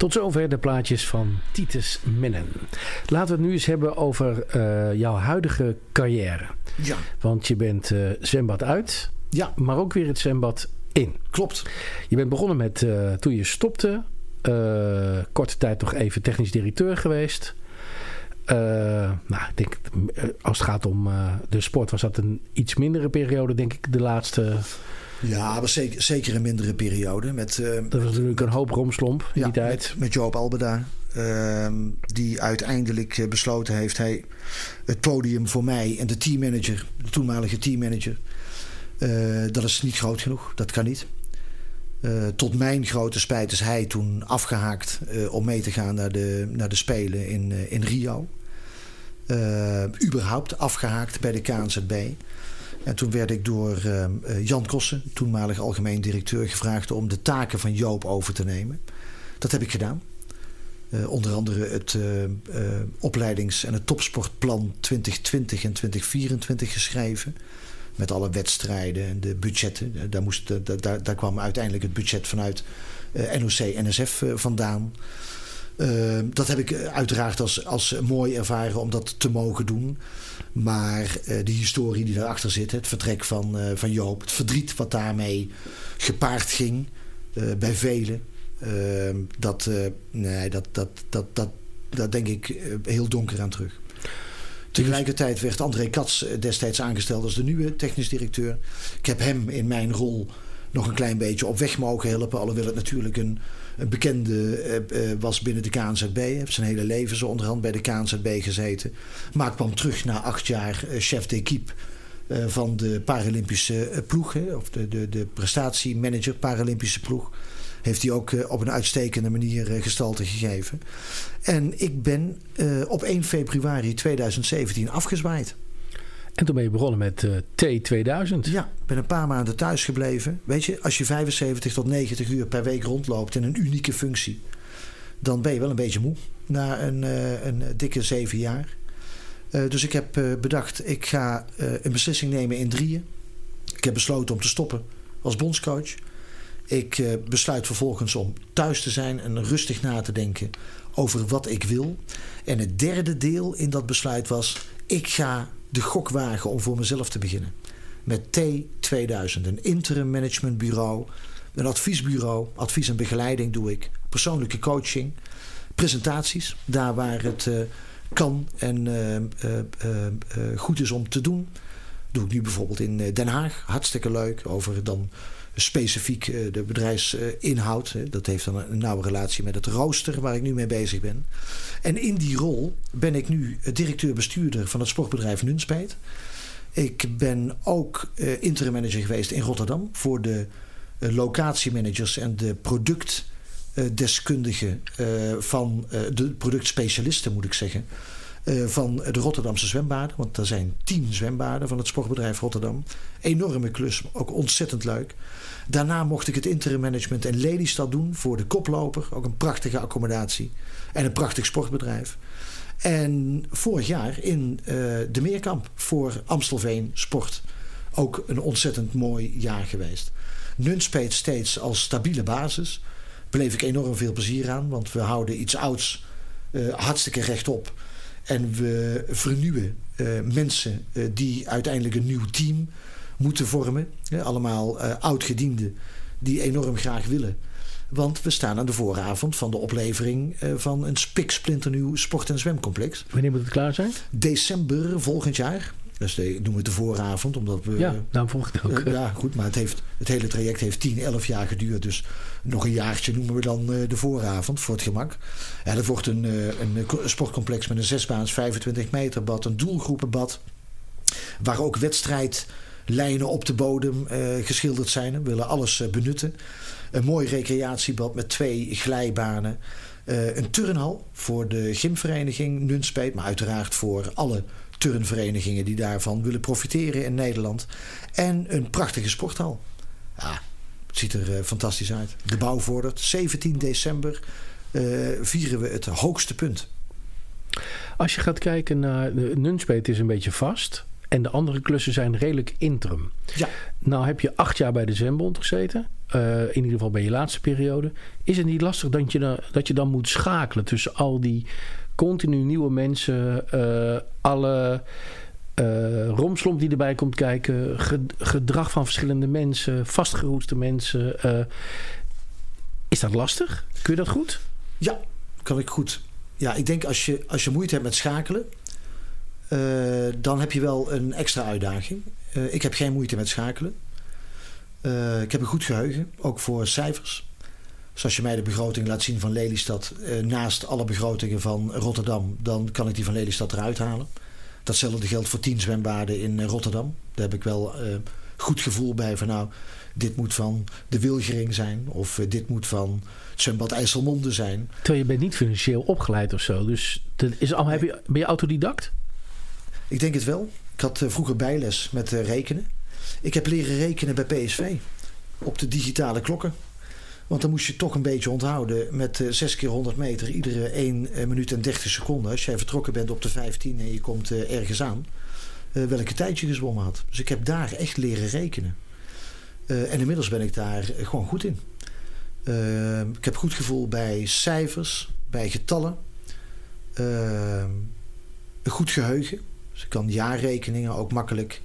Tot zover de plaatjes van Titus Mennen. Laten we het nu eens hebben over eh, jouw huidige carrière. Ja. Want je bent eh, zwembad uit, ja. maar ook weer het zwembad in. Klopt. Je bent begonnen met, eh, toen je stopte, korte tijd nog even technisch directeur geweest. Eh, nou, ik denk, eh, als het gaat om eh, de sport was dat een iets mindere periode, denk ik, de laatste... Ja, maar zeker, zeker een mindere periode. Met, Dat was natuurlijk een hoop romslomp in ja, die tijd. Met, met Joop Albeda. ehm, die uiteindelijk besloten heeft... Hij, het podium voor mij en de teammanager... de toenmalige teammanager... dat is niet groot genoeg. Dat kan niet. Tot mijn grote spijt is hij toen afgehaakt... eh, om mee te gaan naar de, naar de Spelen in, in Rio. Eh, überhaupt afgehaakt bij de KNZB. En toen werd ik door eh, eh, Jan Kossen, toenmalig algemeen directeur, gevraagd om de taken van Joop over te nemen. Dat heb ik gedaan. Onder andere het opleidings- en het topsportplan 2020 en 2024 geschreven. Met alle wedstrijden en de budgetten. Daar, moest, daar, daar, kwam uiteindelijk het budget vanuit NOC-NSF vandaan. Eh, dat heb ik eh, uiteraard als, als mooi ervaren om dat te mogen doen. Maar eh, de historie die daarachter zit, het vertrek van, eh, van Joop, het verdriet wat daarmee gepaard ging bij velen. eh, dat, nee, dat, dat, dat, dat, daar denk ik heel donker aan terug. Tegelijkertijd werd André Katz destijds aangesteld als de nieuwe technisch directeur. Ik heb hem in mijn rol nog een klein beetje op weg mogen helpen. Alhoewel het natuurlijk een, een bekende eh, eh, was binnen de KNZB. Heeft zijn hele leven zo onderhand bij de KNZB gezeten. Maar kwam terug na acht jaar eh, chef d'équipe van de Paralympische ploeg. Of de, de, de prestatiemanager Paralympische ploeg. Heeft hij ook op een uitstekende manier gestalte gegeven. En ik ben op 1 februari 2017 afgezwaaid. En toen ben je begonnen met eh, T2000. Ja, ik ben een paar maanden thuis gebleven. Weet je, als je 75 tot 90 uur per week rondloopt in een unieke functie, dan ben je wel een beetje moe na een, eh, een dikke zeven jaar. Eh, dus ik heb eh, bedacht, ik ga eh, een beslissing nemen in drieën. Ik heb besloten om te stoppen als bondscoach. Ik eh, besluit vervolgens om thuis te zijn en rustig na te denken over wat ik wil. En het derde deel in dat besluit was: ik ga de gok wagen om voor mezelf te beginnen. Met T2000, een interim managementbureau, een adviesbureau, advies en begeleiding doe ik, persoonlijke coaching, presentaties, daar waar het eh, kan en eh, eh, goed is om te doen. Doe ik nu bijvoorbeeld in Den Haag. Hartstikke leuk. Over dan specifiek eh, de bedrijfsinhoud. Dat heeft dan een nauwe relatie met het rooster waar ik nu mee bezig ben. En in die rol ben ik nu directeur-bestuurder van het sportbedrijf Nunspeet. Ik ben ook eh, interim manager geweest in Rotterdam voor de eh, locatiemanagers en de productdeskundigen eh, van eh, de productspecialisten, moet ik zeggen. Eh, van de Rotterdamse zwembaden. Want er zijn tien zwembaden van het sportbedrijf Rotterdam. Enorme klus, ook ontzettend leuk. Daarna mocht ik het interim management in Lelystad doen voor de koploper. Ook een prachtige accommodatie. En een prachtig sportbedrijf. En vorig jaar in eh, de Meerkamp voor Amstelveen Sport. Ook een ontzettend mooi jaar geweest. Nunspeet steeds als stabiele basis. Beleef ik enorm veel plezier aan. Want we houden iets ouds eh, hartstikke rechtop. En we vernieuwen eh, mensen eh, die uiteindelijk een nieuw team moeten vormen. Allemaal eh oudgedienden die enorm graag willen. Want we staan aan de vooravond van de oplevering van een spiksplinternieuw sport- en zwemcomplex. Wanneer moet het klaar zijn? December volgend jaar. Dus de, noemen we het de vooravond, omdat we... Ja, daarom ik het ook. Eh, ja, goed, maar het, heeft, het hele traject heeft 10, 11 jaar geduurd. Dus nog een jaartje noemen we dan eh, de vooravond voor het gemak. Dat wordt een, eh, een sportcomplex met een zesbaans 25 meter bad, een doelgroepenbad. Waar ook wedstrijdlijnen op de bodem geschilderd zijn. We willen alles benutten. Een mooi recreatiebad met twee glijbanen. Een turnhal voor de gymvereniging Nunspeet. Maar uiteraard voor alle turnverenigingen die daarvan willen profiteren in Nederland. En een prachtige sporthal. Ja, het ziet er eh, fantastisch uit. De bouw vordert. 17 december eh, vieren we het hoogste punt. Als je gaat kijken naar... de Nunspeet is een beetje vast. En de andere klussen zijn redelijk interim. Ja. Nou heb je acht jaar bij de Zwembond gezeten. Eh, in ieder geval bij je laatste periode. Is het niet lastig dat je dan, dat je dan moet schakelen tussen al die continu nieuwe mensen, eh, alle eh romslomp die erbij komt kijken, ge- gedrag van verschillende mensen, vastgeroeste mensen. eh, is dat lastig? Kun je dat goed? Ja, kan ik goed. Ja, ik denk als je, als je moeite hebt met schakelen, dan heb je wel een extra uitdaging. Ik heb geen moeite met schakelen. Ik heb een goed geheugen, ook voor cijfers. Dus als je mij de begroting laat zien van Lelystad eh, naast alle begrotingen van Rotterdam, dan kan ik die van Lelystad eruit halen. Datzelfde geldt voor tien zwembaden in eh, Rotterdam. Daar heb ik wel eh, goed gevoel bij van nou, dit moet van de Wilgering zijn of eh, dit moet van het zwembad IJsselmonde zijn. Terwijl je bent niet financieel opgeleid of zo. Dus dat is al, heb je, ben je autodidact? Ik denk het wel. Ik had eh, vroeger bijles met rekenen. Ik heb leren rekenen bij PSV. Op de digitale klokken. Want dan moest je toch een beetje onthouden met eh 6 keer 100 meter. Iedere 1 eh, minuut en 30 seconden. Als jij vertrokken bent op de 15 en je komt eh, ergens aan. eh, welke tijd je gezwommen had. Dus ik heb daar echt leren rekenen. Eh, en inmiddels ben ik daar eh, gewoon goed in. Eh, ik heb goed gevoel bij cijfers, bij getallen. Eh, een goed geheugen. Dus ik kan jaarrekeningen ook makkelijk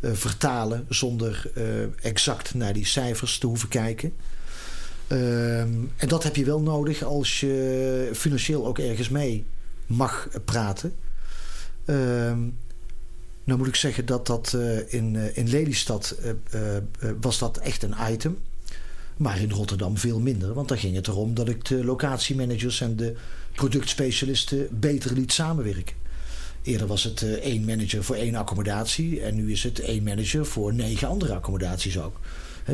eh, vertalen zonder eh, exact naar die cijfers te hoeven kijken. Ehm, en dat heb je wel nodig als je financieel ook ergens mee mag praten. Ehm, nou moet ik zeggen dat dat eh, in, eh, in Lelystad eh, was dat echt een item. Maar in Rotterdam veel minder. Want dan ging het erom dat ik de locatiemanagers en de productspecialisten beter liet samenwerken. Eerder was het één manager voor één accommodatie. En nu is het één manager voor negen andere accommodaties ook.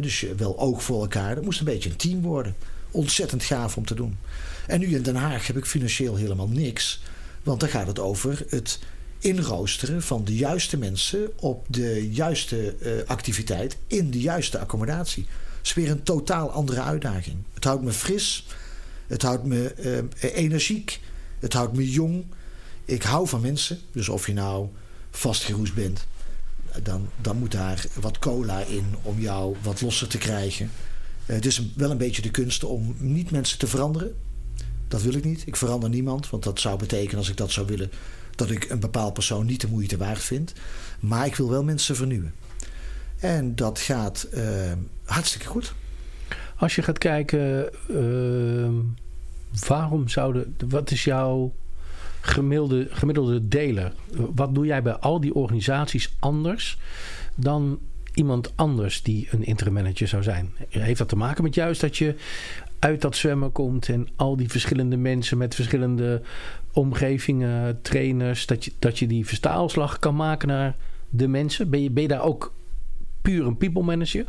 Dus je wel oog voor elkaar. Dat moest een beetje een team worden. Ontzettend gaaf om te doen. En nu in Den Haag heb ik financieel helemaal niks. Want dan gaat het over het inroosteren van de juiste mensen op de juiste eh, activiteit in de juiste accommodatie. Dat is weer een totaal andere uitdaging. Het houdt me fris. Het houdt me eh, energiek. Het houdt me jong. Ik hou van mensen. Dus of je nou vastgeroest bent, dan, dan moet daar wat cola in om jou wat losser te krijgen. Eh, het is wel een beetje de kunst om niet mensen te veranderen. Dat wil ik niet. Ik verander niemand. Want dat zou betekenen, als ik dat zou willen, dat ik een bepaald persoon niet de moeite waard vind. Maar ik wil wel mensen vernieuwen. En dat gaat eh, hartstikke goed. Als je gaat kijken, ehm, waarom zouden. Wat is jouw gemiddelde, gemiddelde deler. Wat doe jij bij al die organisaties anders dan iemand anders die een interim manager zou zijn? Heeft dat te maken met juist dat je uit dat zwemmen komt en al die verschillende mensen met verschillende omgevingen, trainers, dat je, dat je die verstaalslag kan maken naar de mensen? Ben je, ben daar ook puur een people manager?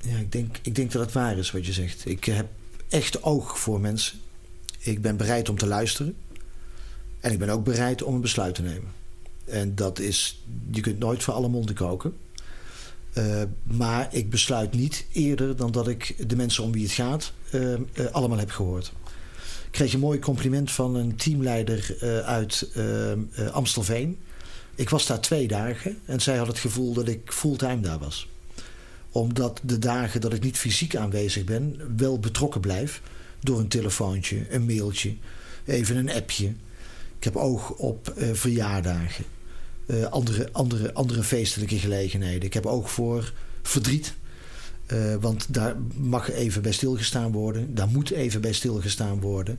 Ja, ik denk, ik denk dat het waar is wat je zegt. Ik heb echt oog voor mensen. Ik ben bereid om te luisteren. En ik ben ook bereid om een besluit te nemen. En dat is, je kunt nooit voor alle monden koken. Uh, maar ik besluit niet eerder dan dat ik de mensen om wie het gaat uh, uh, allemaal heb gehoord. Ik kreeg een mooi compliment van een teamleider uit Amstelveen. Ik was daar twee dagen en zij had het gevoel dat ik fulltime daar was. Omdat de dagen dat ik niet fysiek aanwezig ben, wel betrokken blijf door een telefoontje, een mailtje, even een appje. Ik heb oog op verjaardagen. Uh, andere, andere, andere feestelijke gelegenheden. Ik heb oog voor verdriet. Uh, want daar mag even bij stilgestaan worden. Daar moet even bij stilgestaan worden.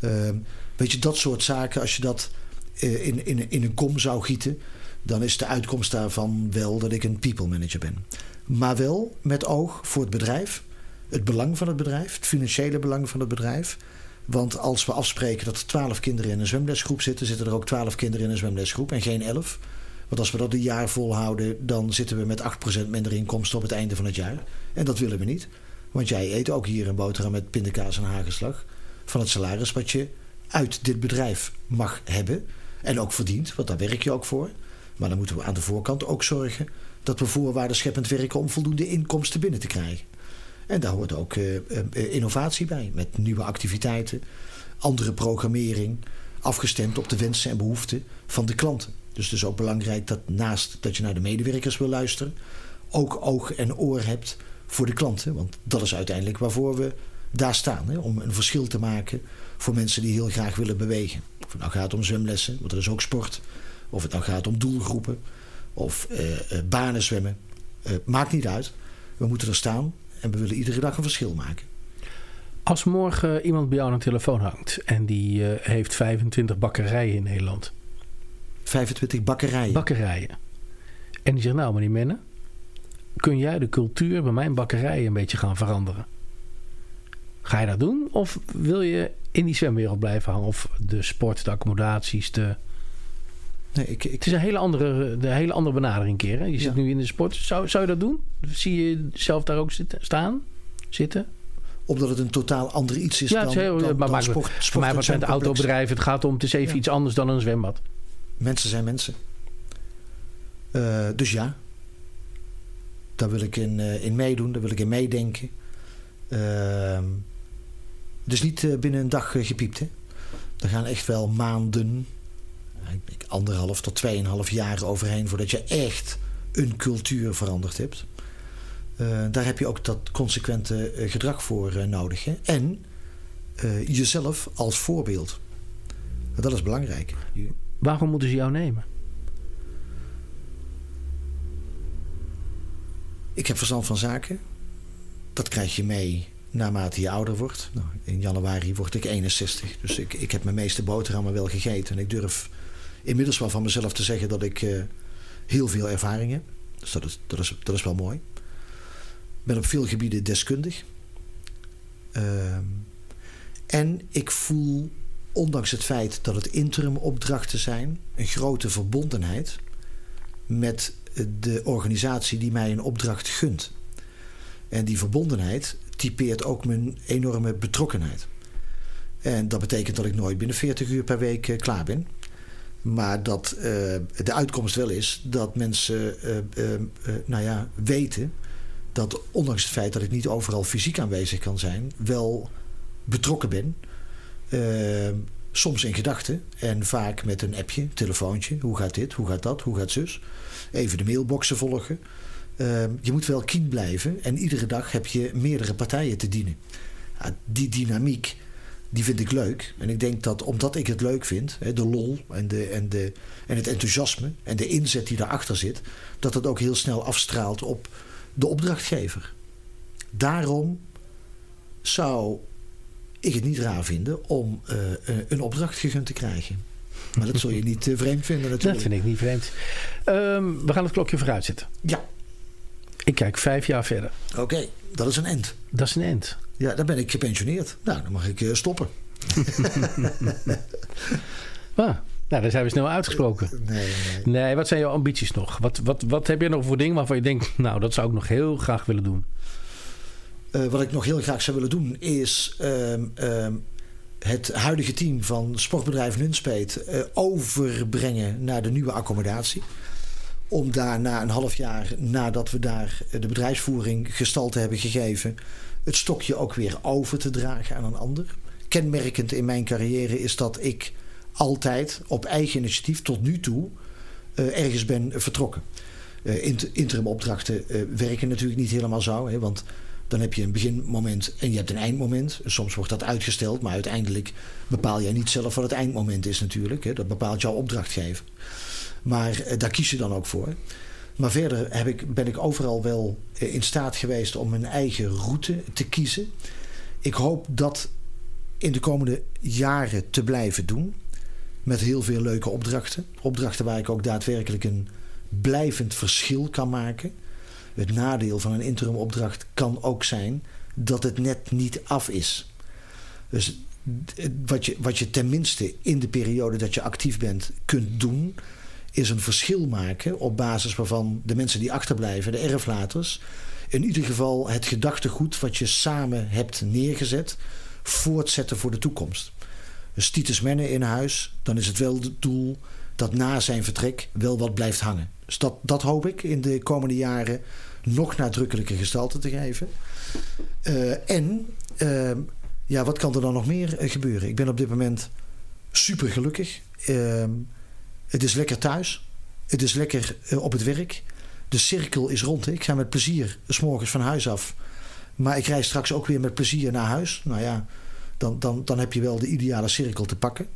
Uh, weet je, dat soort zaken, als je dat in, in, in een kom zou gieten... dan is de uitkomst daarvan wel dat ik een people manager ben. Maar wel met oog voor het bedrijf. Het belang van het bedrijf. Het financiële belang van het bedrijf. Want als we afspreken dat er twaalf kinderen in een zwemlesgroep zitten, zitten er ook twaalf kinderen in een zwemlesgroep en geen elf. Want als we dat een jaar volhouden, dan zitten we met 8% minder inkomsten op het einde van het jaar. En dat willen we niet. Want jij eet ook hier een boterham met pindakaas en hagelslag. Van het salaris wat je uit dit bedrijf mag hebben. En ook verdient, want daar werk je ook voor. Maar dan moeten we aan de voorkant ook zorgen dat we voorwaarden scheppend werken om voldoende inkomsten binnen te krijgen. En daar hoort ook uh, uh, innovatie bij, met nieuwe activiteiten, andere programmering, afgestemd op de wensen en behoeften van de klanten. Dus het is ook belangrijk dat naast dat je naar de medewerkers wil luisteren, ook oog en oor hebt voor de klanten. Want dat is uiteindelijk waarvoor we daar staan. Hè? Om een verschil te maken voor mensen die heel graag willen bewegen. Of het nou gaat om zwemlessen, want dat is ook sport. Of het nou gaat om doelgroepen. Of uh, uh, banen zwemmen. Maakt niet uit. We moeten er staan en we willen iedere dag een verschil maken. Als morgen iemand bij jou aan de telefoon hangt en die heeft 25 bakkerijen in Nederland 25 bakkerijen. Bakkerijen. En die zegt, nou meneer Menne, kun jij de cultuur bij mijn bakkerij een beetje gaan veranderen? Ga je dat doen? Of wil je in die zwemwereld blijven hangen? Of de sport, de accommodaties, de... Nee, ik, ik... Het is een hele andere, de hele andere benadering keer. Hè? Je zit Ja. nu in de sport. Zou, zou je dat doen? Zie je jezelf daar ook zitten, staan? Zitten? Omdat het een totaal ander iets is ja, dan, het is heel, dan, maar dan maakt- sport, voor sport mij met zwemcomplex. autobedrijven. Het gaat om, het is even Ja. iets anders dan een zwembad. Mensen zijn mensen. Eh, dus ja. Daar wil ik in, eh, in meedoen. Daar wil ik in meedenken. Het is niet eh, binnen een dag gepiept. Hè? Er gaan echt wel maanden, anderhalf tot tweeënhalf jaar overheen... voordat je echt een cultuur veranderd hebt. Eh, daar heb je ook dat consequente eh, gedrag voor eh, nodig. Hè? En jezelf als voorbeeld. Dat is belangrijk. Waarom moeten ze jou nemen? Ik heb verstand van zaken. Dat krijg je mee naarmate je ouder wordt. Nou, in januari word ik 61. Dus ik, ik heb mijn meeste boterhammen wel gegeten. En ik durf inmiddels wel van mezelf te zeggen dat ik eh, heel veel ervaring heb. Dus dat is, dat, is, dat is wel mooi. Ik ben op veel gebieden deskundig. Ehm, en ik voel, ondanks het feit dat het interim opdrachten zijn... een grote verbondenheid met de organisatie die mij een opdracht gunt. En die verbondenheid typeert ook mijn enorme betrokkenheid. En dat betekent dat ik nooit binnen 40 uur per week eh, klaar ben. Maar dat eh, de uitkomst wel is dat mensen eh, eh, nou ja, weten dat ondanks het feit dat ik niet overal fysiek aanwezig kan zijn, wel betrokken ben. Soms in gedachten en vaak met een appje, telefoontje. Hoe gaat dit? Hoe gaat dat? Hoe gaat zus? Even de mailboxen volgen. Eh, je moet wel keen blijven en iedere dag heb je meerdere partijen te dienen. Die dynamiek, die vind ik leuk. En ik denk dat omdat ik het leuk vind, hè, de lol en, de, en, de, en het enthousiasme en de inzet die daarachter zit, dat dat ook heel snel afstraalt op de opdrachtgever. Daarom zou ik het niet raar vinden om eh, eh, een opdracht gegund te krijgen. Maar dat zul je niet eh, vreemd vinden natuurlijk. Dat vind ik niet vreemd. Ehm, we gaan het klokje vooruit zetten. Ja. Ik kijk vijf jaar verder. Oké, dat is een end. Dat is een end. Ja, dan ben ik gepensioneerd. Nou, dan mag ik eh, stoppen. Ah, nou, daar zijn we snel uitgesproken. Nee, Nee, wat zijn jouw ambities nog? Wat, wat, wat heb je nog voor dingen waarvan je denkt... nou, dat zou ik nog heel graag willen doen? Eh, wat ik nog heel graag zou willen doen is ehm, ehm, het huidige team van Sportbedrijf Nunspeet eh, overbrengen naar de nieuwe accommodatie. Om daar na een half jaar nadat we daar eh, de bedrijfsvoering gestalte hebben gegeven, het stokje ook weer over te dragen aan een ander. Kenmerkend in mijn carrière is dat ik altijd op eigen initiatief tot nu toe eh, ergens ben vertrokken. Eh, int- interimopdrachten werken natuurlijk niet helemaal zo. Hè, want dan heb je een beginmoment en je hebt een eindmoment. Soms wordt dat uitgesteld, maar uiteindelijk bepaal jij niet zelf wat het eindmoment is natuurlijk. Hè. Dat bepaalt jouw opdrachtgever. Maar eh, daar kies je dan ook voor. Maar verder heb ik, ben ik overal wel eh, in staat geweest om mijn eigen route te kiezen. Ik hoop dat in de komende jaren te blijven doen. Met heel veel leuke opdrachten. Opdrachten waar ik ook daadwerkelijk een blijvend verschil kan maken. Het nadeel van een interimopdracht kan ook zijn dat het net niet af is. Dus wat je, wat je tenminste in de periode dat je actief bent kunt doen, is een verschil maken op basis waarvan de mensen die achterblijven, de erflaters, in ieder geval het gedachtegoed wat je samen hebt neergezet, voortzetten voor de toekomst. Dus Titus Menne in huis, dan is het wel het doel dat na zijn vertrek wel wat blijft hangen. Dus dat, dat hoop ik in de komende jaren nog nadrukkelijker gestalte te geven. Eh, en ehm, ja, wat kan er dan nog meer eh, gebeuren? Ik ben op dit moment super gelukkig. Ehm, het is lekker thuis. Het is lekker eh, op het werk. De cirkel is rond. Ik ga met plezier s morgens van huis af. Maar ik reis straks ook weer met plezier naar huis. Nou ja, dan, dan, dan heb je wel de ideale cirkel te pakken.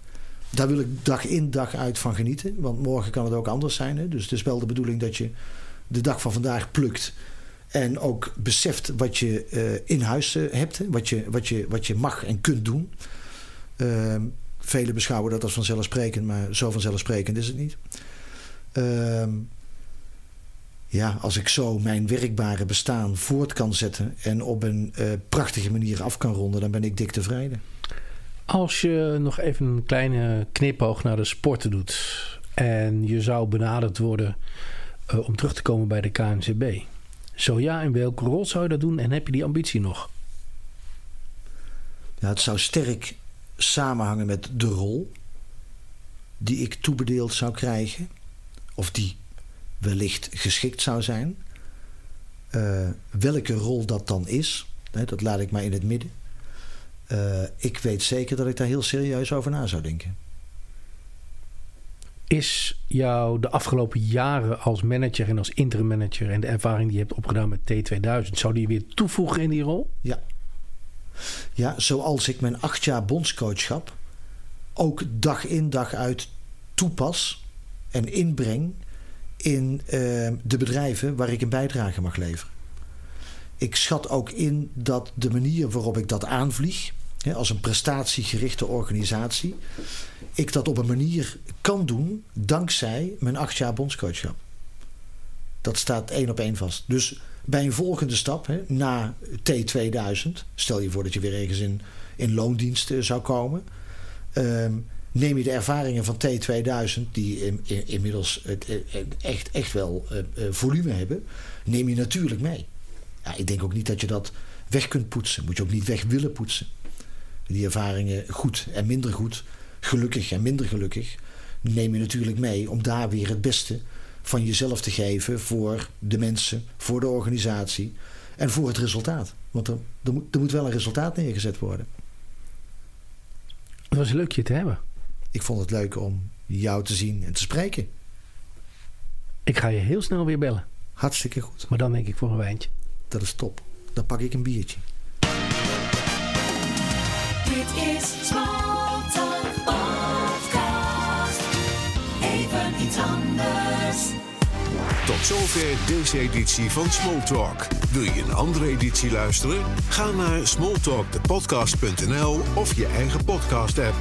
Daar wil ik dag in dag uit van genieten. Want morgen kan het ook anders zijn. Hè? Dus het is wel de bedoeling dat je de dag van vandaag plukt. En ook beseft wat je eh, in huis eh, hebt. Wat, je, wat, je, wat je mag en kunt doen. Ehm, velen beschouwen dat als vanzelfsprekend. Maar zo vanzelfsprekend is het niet. Ehm, ja, als ik zo mijn werkbare bestaan voort kan zetten. En op een eh, prachtige manier af kan ronden. Dan ben ik dik tevreden. Als je nog even een kleine knipoog naar de sporten doet... en je zou benaderd worden eh, om terug te komen bij de KNCB... Zo ja, in welke rol zou je dat doen en heb je die ambitie nog? Ja, het zou sterk samenhangen met de rol die ik toebedeeld zou krijgen. Of die wellicht geschikt zou zijn. Eh, welke rol dat dan is, hè, dat laat ik maar in het midden. Eh, ik weet zeker dat ik daar heel serieus over na zou denken. Is jou de afgelopen jaren als manager en als interim manager... en de ervaring die je hebt opgedaan met T2000... zou die je weer toevoegen in die rol? Ja. Ja, zoals ik mijn acht jaar bondscoachschap ook dag in dag uit toepas en inbreng in eh, de bedrijven waar ik een bijdrage mag leveren. Ik schat ook in dat de manier waarop ik dat aanvlieg, hè, als een prestatiegerichte organisatie, ik dat op een manier kan doen dankzij mijn acht jaar bondscoachschap. Dat staat één op één vast. Dus bij een volgende stap, hè, na T2000, stel je voor dat je weer ergens in, in loondienst zou komen, ehm, neem je de ervaringen van T2000, die in, in- inmiddels echt, echt wel eh, eh, volume hebben, neem je natuurlijk mee. Ja, ik denk ook niet dat je dat weg kunt poetsen. Moet je ook niet weg willen poetsen. Die ervaringen goed en minder goed, gelukkig en minder gelukkig, neem je natuurlijk mee om daar weer het beste van jezelf te geven voor de mensen, voor de organisatie en voor het resultaat. Want er, er, moet, er moet wel een resultaat neergezet worden. Het was leuk je te hebben. Ik vond het leuk om jou te zien en te spreken. Ik ga je heel snel weer bellen. Hartstikke goed. Maar dan denk ik voor een wijntje. Dat is top. Dan pak ik een biertje. Dit is Tot zover deze editie van Smalltalk. Wil je een andere editie luisteren? Ga naar smalltalkthepodcast.nl of je eigen podcast-app.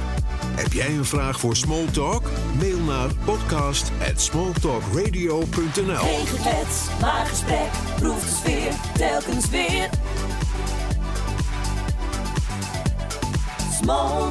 Heb jij een vraag voor Smalltalk? Mail naar podcast@smalltalkradio.nl. Geen geklets, maar gesprek, proef de sfeer, telkens weer. Wil